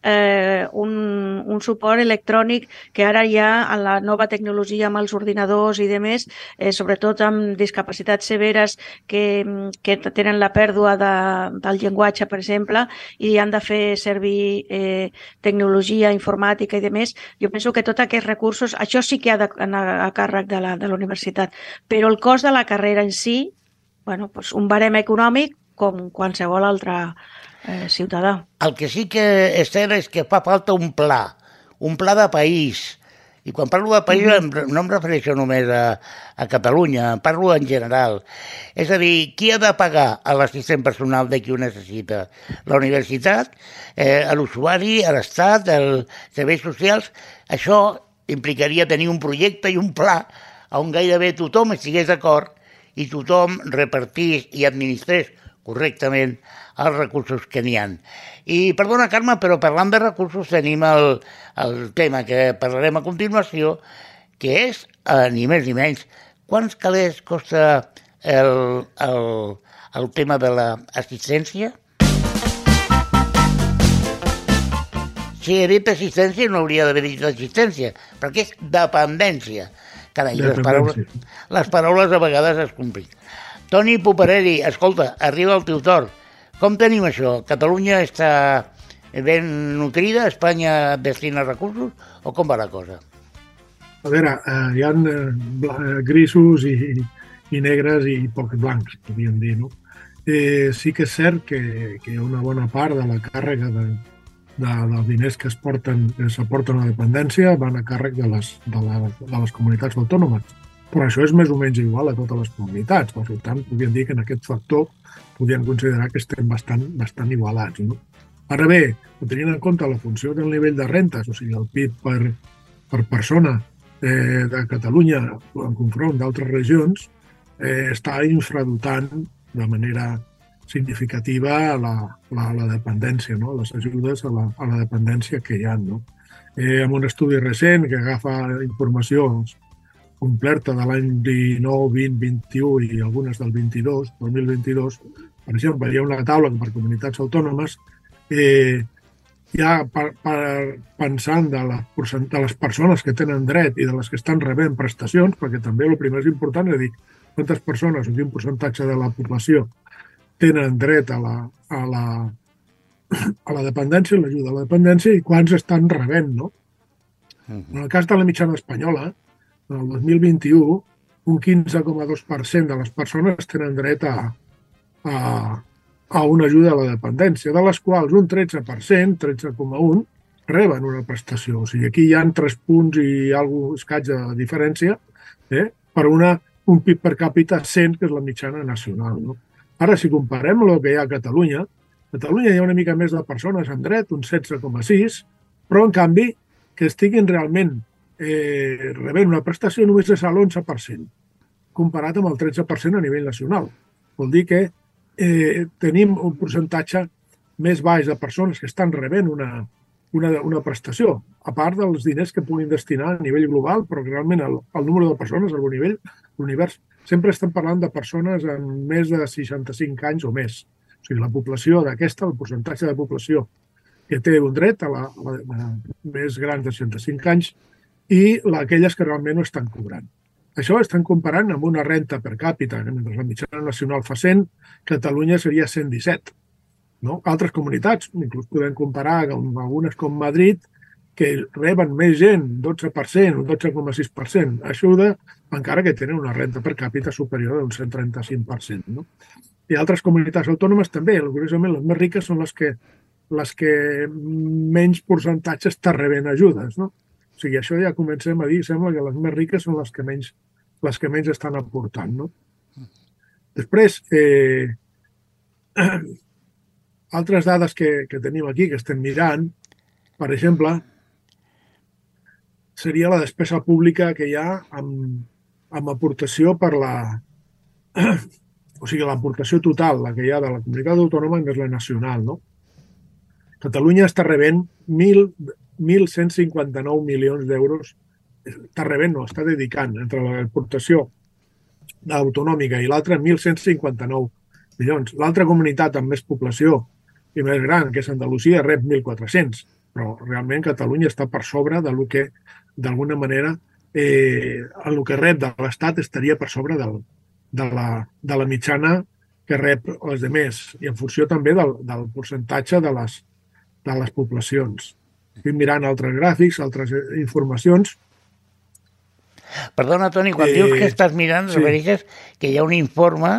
eh, un, un suport electrònic que ara ha en la nova tecnologia amb els ordinadors i demés, eh, sobretot amb discapacitats severes que, que tenen la pèrdua de, del llenguatge, per exemple, i han de fer servir eh, tecnologia informàtica i demés. Jo penso que tots aquests recursos, això sí que ha d'anar a càrrec de la, de la universitat, però el cost de la carrera en si, bueno, doncs un barem econòmic com qualsevol altra eh, ciutadà.
El que sí que és cert és que fa falta un pla, un pla de país. I quan parlo de país mm -hmm. no em refereixo només a, a Catalunya, parlo en general. És a dir, qui ha de pagar a l'assistent personal de qui ho necessita? La universitat, eh, l'usuari, l'Estat, els serveis socials? Això implicaria tenir un projecte i un pla on gairebé tothom estigués d'acord i tothom repartís i administrés correctament els recursos que n'hi han. I perdona, Carme, però parlant de recursos tenim el, el tema que parlarem a continuació, que és, eh, ni més ni menys, quants calés costa el, el, el tema de l'assistència? Si he dit assistència no hauria d'haver dit assistència, perquè és dependència. Carai, les paraules, les paraules a vegades es compliquen. Toni Puparelli, escolta, arriba el teu torn. Com tenim això? Catalunya està ben nutrida, Espanya destina recursos, o com va la cosa?
A veure, eh, hi ha eh, grisos i, i negres i pocs blancs, podríem dir, no? Eh, sí que és cert que, que una bona part de la càrrega de, de, dels diners que es porten, s'aporten a la dependència van a càrrec de les, de, la, de les comunitats autònomes però això és més o menys igual a totes les comunitats. Per tant, podríem dir que en aquest factor podríem considerar que estem bastant, bastant igualats. No? Ara bé, tenint en compte la funció del nivell de rentes, o sigui, el PIB per, per persona eh, de Catalunya en confront d'altres regions, eh, està infradotant de manera significativa la, la, la dependència, no? les ajudes a la, a la dependència que hi ha. No? Eh, amb un estudi recent que agafa informació completa de l'any 19, 20, 21 i algunes del 22, 2022, per exemple, hi ha una taula per comunitats autònomes eh, ja per, per, pensant de, la, de les persones que tenen dret i de les que estan rebent prestacions, perquè també el primer és important és dir quantes persones o quin percentatge de la població tenen dret a la, a la, [COUGHS] a la dependència, l'ajuda a la dependència i quants estan rebent, no? En el cas de la mitjana espanyola, el 2021 un 15,2% de les persones tenen dret a, a, a una ajuda a la dependència, de les quals un 13%, 13,1%, reben una prestació. O sigui, aquí hi ha tres punts i algun escaig de diferència eh, per una, un PIB per càpita 100, que és la mitjana nacional. No? Ara, si comparem el que hi ha a Catalunya, a Catalunya hi ha una mica més de persones amb dret, un 16,6, però, en canvi, que estiguin realment eh, rebent una prestació només és a l'11%, comparat amb el 13% a nivell nacional. Vol dir que eh, tenim un percentatge més baix de persones que estan rebent una, una, una prestació, a part dels diners que puguin destinar a nivell global, però realment el, el número de persones al nivell, l'univers, sempre estem parlant de persones amb més de 65 anys o més. O sigui, la població d'aquesta, el percentatge de població que té un dret a la, a la, a la més gran de 65 anys, i aquelles que realment no estan cobrant. Això estan comparant amb una renta per càpita, que mentre la mitjana nacional fa 100, Catalunya seria 117. No? Altres comunitats, inclús podem comparar amb algunes com Madrid, que reben més gent, 12%, un 12,6%, ajuda, encara que tenen una renta per càpita superior d'un 135%. No? I altres comunitats autònomes també, curiosament, les més riques són les que, les que menys percentatge està rebent ajudes. No? Sigui, això ja comencem a dir, sembla que les més riques són les que menys, les que menys estan aportant. No? Després, eh, [CLEARS THROAT] altres dades que, que tenim aquí, que estem mirant, per exemple, seria la despesa pública que hi ha amb, amb aportació per la... [CLEARS THROAT] o sigui, l'aportació total, la que hi ha de la comunitat autònoma més la nacional, no? Catalunya està rebent 1.159 milions d'euros està rebent, no, està dedicant entre l'aportació autonòmica i l'altra 1.159 milions. L'altra comunitat amb més població i més gran, que és Andalusia, rep 1.400, però realment Catalunya està per sobre de lo que, d'alguna manera, eh, el que rep de l'Estat estaria per sobre del, de, la, de la mitjana que rep els demés i en funció també del, del percentatge de les, de les poblacions. Estic mirant altres gràfics, altres eh, informacions.
Perdona, Toni, quan eh, dius que estàs mirant, sí. refereixes que hi ha un informe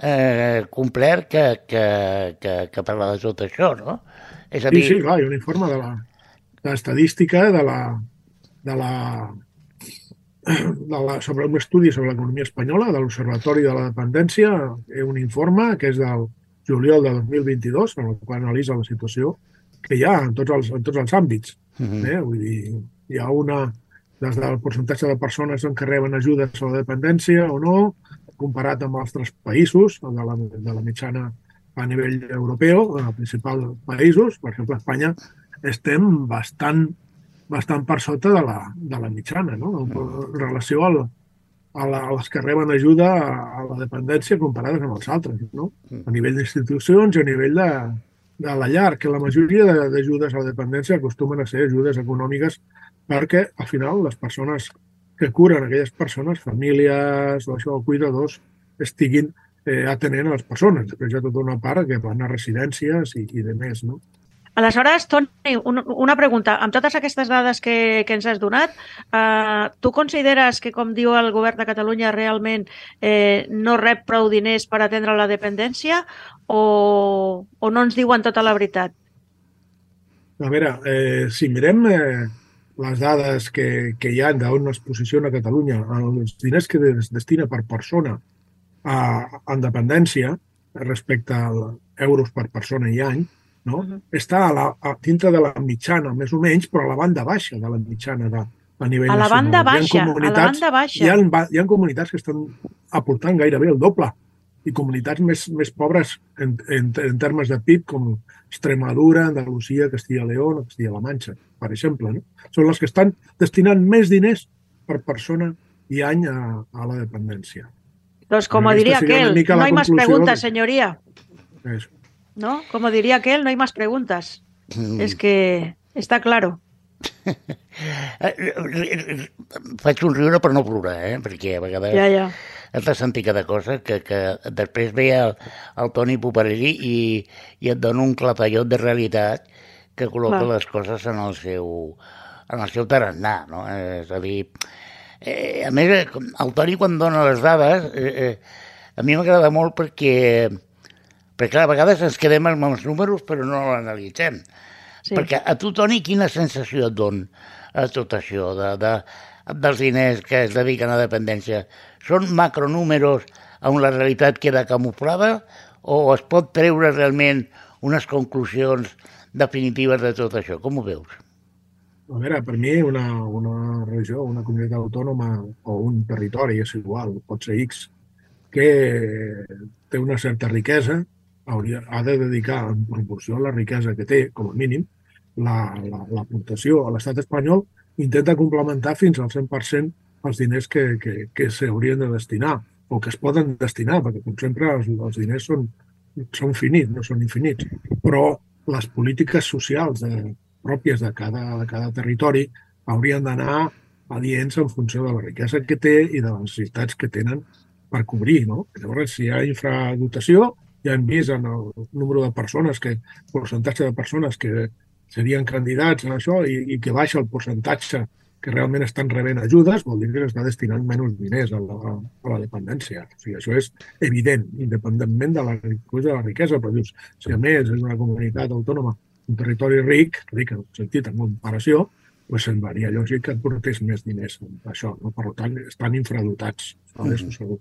eh, complet que, que, que, que parla de tot això, no?
És a dir... Sí, sí, clar, hi ha un informe de la, de l'estadística de la, de la, de la, sobre un estudi sobre l'economia espanyola, de l'Observatori de la Dependència, un informe que és del juliol de 2022, en el qual analitza la situació que hi ha en tots els, en tots els àmbits. Mhm. -huh. eh? Vull dir, hi ha una, des del percentatge de persones que reben ajudes a la dependència o no, comparat amb altres països, de la, de la mitjana a nivell europeu, els principals països, per exemple, a Espanya, estem bastant, bastant per sota de la, de la mitjana, no? en relació al, a, la, a les que reben ajuda a, a la dependència comparades amb els altres, no? Mm. a nivell d'institucions i a nivell de, de la llar, que la majoria d'ajudes a la dependència acostumen a ser ajudes econòmiques perquè, al final, les persones que curen aquelles persones, famílies o això, cuidadors, estiguin eh, atenent a les persones. Després hi ha tota una part que van a residències i, i de més, no?
Aleshores, Toni, una pregunta. Amb totes aquestes dades que, que ens has donat, eh, tu consideres que, com diu el govern de Catalunya, realment eh, no rep prou diners per atendre la dependència o, o no ens diuen tota la veritat?
A veure, eh, si mirem eh, les dades que, que hi ha d'on es posiciona Catalunya, els diners que es destina per persona a, a dependència respecte a euros per persona i any, no? Està a la, a, dintre de la mitjana, més o menys, però a la banda baixa de la mitjana de, a nivell
A la banda
nacional.
baixa,
Hi ha
a la banda baixa.
Hi ha, hi ha comunitats que estan aportant gairebé el doble i comunitats més, més pobres en, en, en termes de PIB com Extremadura, Andalusia, Castilla León o Castilla-La Manxa, per exemple. No? Són les que estan destinant més diners per persona i any a, a la dependència.
Doncs como
Aquesta
diría
sería una
aquel,
mica
no
conclusión
preguntas,
de-
señoría.
Eso.
¿No? Como diría aquel, no hay más preguntas. Es que está claro. [LAUGHS]
Eh, Faig un riure per no plorar, eh? perquè a vegades
Ja, ja.
has de sentir cada cosa, que, que després ve el, el Toni Poparelli i, i et dona un clatallot de realitat que col·loca
Clar.
les coses en el seu, en el seu tarannà, no? Eh, És a dir, eh, a més, eh, el Toni quan dona les dades, eh, eh, a mi m'agrada molt perquè, perquè clar, a vegades ens quedem amb els números però no l'analitzem.
Sí.
Perquè a tu, Toni, quina sensació et don a tot això de, de, dels diners que es dediquen a dependència? Són macronúmeros on la realitat queda camuflada o es pot treure realment unes conclusions definitives de tot això? Com ho veus?
A veure, per mi una, una regió, una comunitat autònoma o un territori és igual, pot ser X, que té una certa riquesa, hauria, ha de dedicar en proporció a la riquesa que té, com a mínim, la- la- l'aportació a l'estat espanyol intenta complementar fins al 100% els diners que, que, que s'haurien de destinar o que es poden destinar, perquè com sempre els, els diners són, són finits, no són infinits. Però les polítiques socials de, pròpies de cada, de cada territori haurien d'anar adients en funció de la riquesa que té i de les necessitats que tenen per cobrir. No? Llavors, si hi ha infradotació, ja hem vist en el número de persones, que percentatge de persones que serien candidats a això i, i que baixa el percentatge que realment estan rebent ajudes, vol dir que s'està destinant menys diners a la, a la dependència. O sigui, això és evident, independentment de la, de la riquesa, però dius, si a més és una comunitat autònoma, un territori ric, ric en el sentit, en comparació, doncs semblaria lògic que et portés més diners amb això. No? Per tant, estan infradotats, això és segur.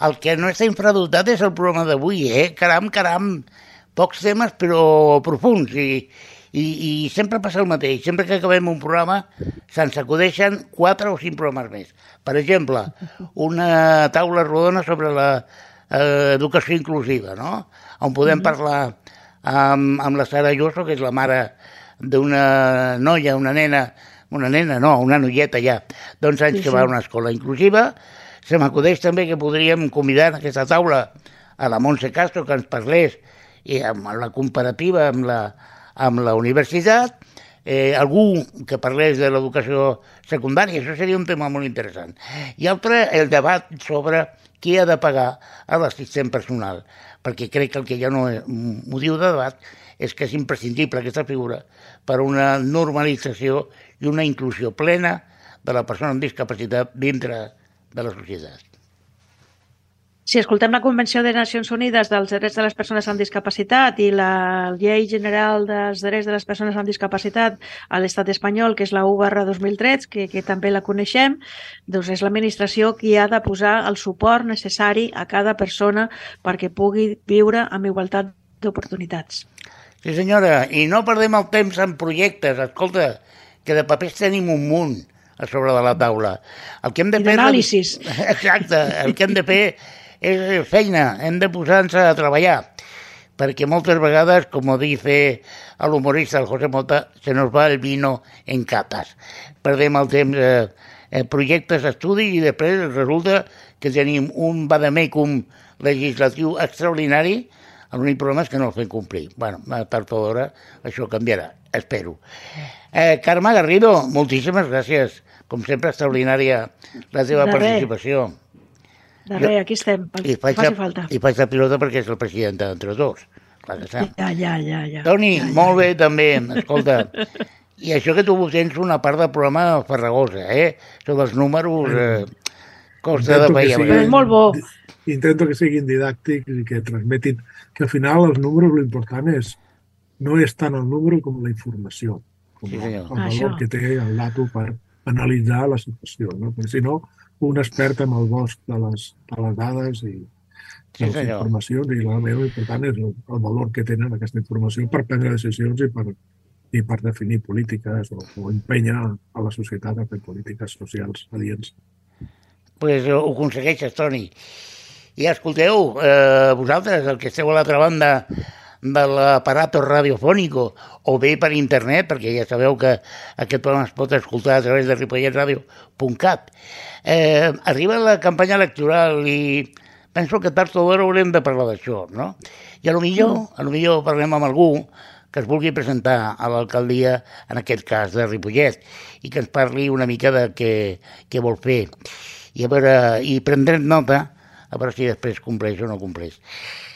El que no està infradotat és el programa d'avui, eh? Caram, caram, pocs temes però profuns i, i, i sempre passa el mateix. Sempre que acabem un programa se'ns acudeixen quatre o cinc programes més. Per exemple, una taula rodona sobre la eh, educació inclusiva, no? On podem parlar amb, amb la Sara Lloso, que és la mare d'una noia, una nena, una nena, no, una noieta ja, d'11 anys
Sí,
que
sí.
va a una escola inclusiva. Se m'acudeix també que podríem convidar en aquesta taula a la Montse Castro que ens parlés i amb la comparativa amb la, amb la universitat, eh, algú que parlés de l'educació secundària, això seria un tema molt interessant. I altre, el debat sobre qui ha de pagar a l'assistent personal, perquè crec que el que ja no és motiu de debat és que és imprescindible aquesta figura per a una normalització i una inclusió plena de la persona amb discapacitat dintre de la societat.
Si escoltem la Convenció de Nacions Unides dels Drets de les Persones amb Discapacitat i la Llei General dels Drets de les Persones amb Discapacitat a l'estat espanyol, que és la 1 barra 2003, que, que també la coneixem, doncs és l'administració qui ha de posar el suport necessari a cada persona perquè pugui viure amb igualtat d'oportunitats.
Sí, senyora, i no perdem el temps en projectes. Escolta, que de papers tenim un munt a sobre de la taula. El que hem de
I
fer... [LAUGHS] Exacte, el que hem de fer és feina, hem de posar-nos a treballar, perquè moltes vegades, com dice el humorista el José Mota, se nos va el vino en catas. Perdem el temps eh, eh, projectes d'estudi i després resulta que tenim un vademecum legislatiu extraordinari, l'únic problema és que no el fem complir. bueno, tard o d'hora això canviarà, espero. Eh, Carme Garrido, moltíssimes gràcies. Com sempre, extraordinària la teva
De
participació.
De res, aquí estem, pel
I
que
faig,
faci
la,
falta.
I faig la pilota perquè és el president d'entre tots. Clar que sí.
Ja, ja, ja, ja.
Toni,
ja, ja.
molt bé també, escolta. I això que tu tens una part del programa farragosa, eh? Això dels números eh, costa de
Intento que
pair. a
sigui-
és molt bo.
Intento que siguin didàctics i que transmetin que al final els números l'important és no és tant el número com la informació, com
Sí,
el, valor
Això.
que té el dato per analitzar la situació. No? Perquè si no, un expert amb el bosc de les, de les dades i
Sí,
de les
senyor.
informacions i realment l'important és el, el valor que tenen aquesta informació per prendre decisions i per, i per definir polítiques o, o empènyer a la societat a fer polítiques socials adients.
pues, ho aconsegueixes, Toni. I escolteu, eh, vosaltres, el que esteu a l'altra banda de l'aparato radiofònico o bé per internet, perquè ja sabeu que aquest programa es pot escoltar a través de ripolletradio.cat. Eh, arriba la campanya electoral i penso que tard o d'hora haurem de parlar d'això, no? I a lo millor, a lo millor parlem amb algú que es vulgui presentar a l'alcaldia, en aquest cas de Ripollet, i que ens parli una mica de què, què vol fer. I, a veure, i prendrem nota a veure si després compleix o no compleix.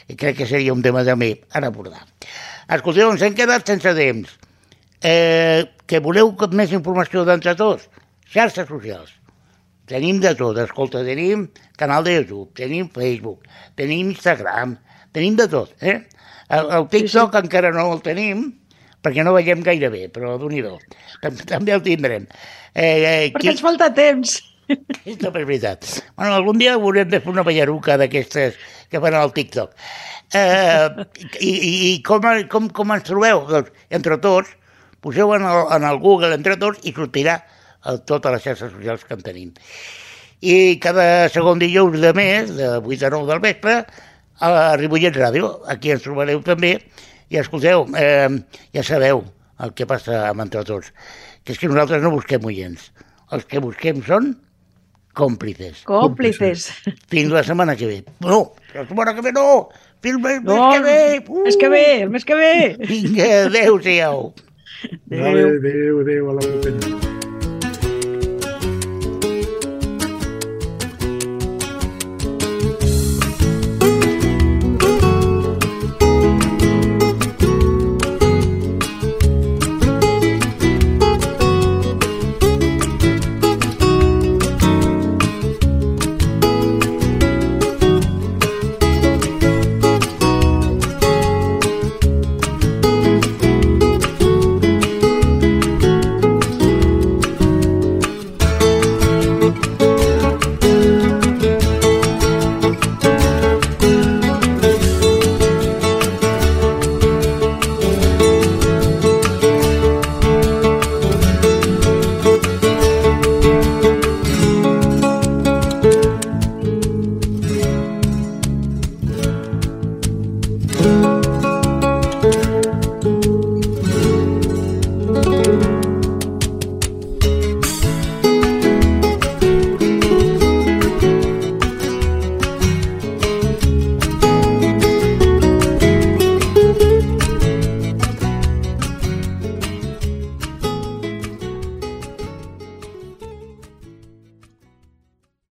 I crec que seria un tema també a abordar. Escolteu, ens hem quedat sense temps. Eh, que voleu més informació d'entre tots? Xarxes socials. Tenim de tot, escolta, tenim canal de YouTube, tenim Facebook, tenim Instagram, tenim de tot, eh? El, el TikTok sí, sí. encara no el tenim, perquè no veiem gaire bé, però d'un i També, el tindrem.
Eh, eh, perquè qui... ens falta temps.
És veritat. Bueno, algun dia haurem de fer una ballaruca d'aquestes que fan al TikTok. Eh, i, I com, com, com ens trobeu? Doncs, entre tots, poseu en el, en el Google entre tots i sortirà a totes les xarxes socials que en tenim. I cada segon dijous de mes, de 8 a 9 del vespre, a Ripollet Ràdio, aquí ens trobareu també, i escolteu, eh, ja sabeu el que passa amb entre tots, que és que nosaltres no busquem oients, els que busquem són còmplices.
Còmplices.
Fins la setmana que ve. No, la setmana que ve no! Fins el mes
no,
que ve! Uh!
El mes que ve, el mes que ve!
Vinga, adéu-siau.
Adéu. Adéu, adéu, a la propera.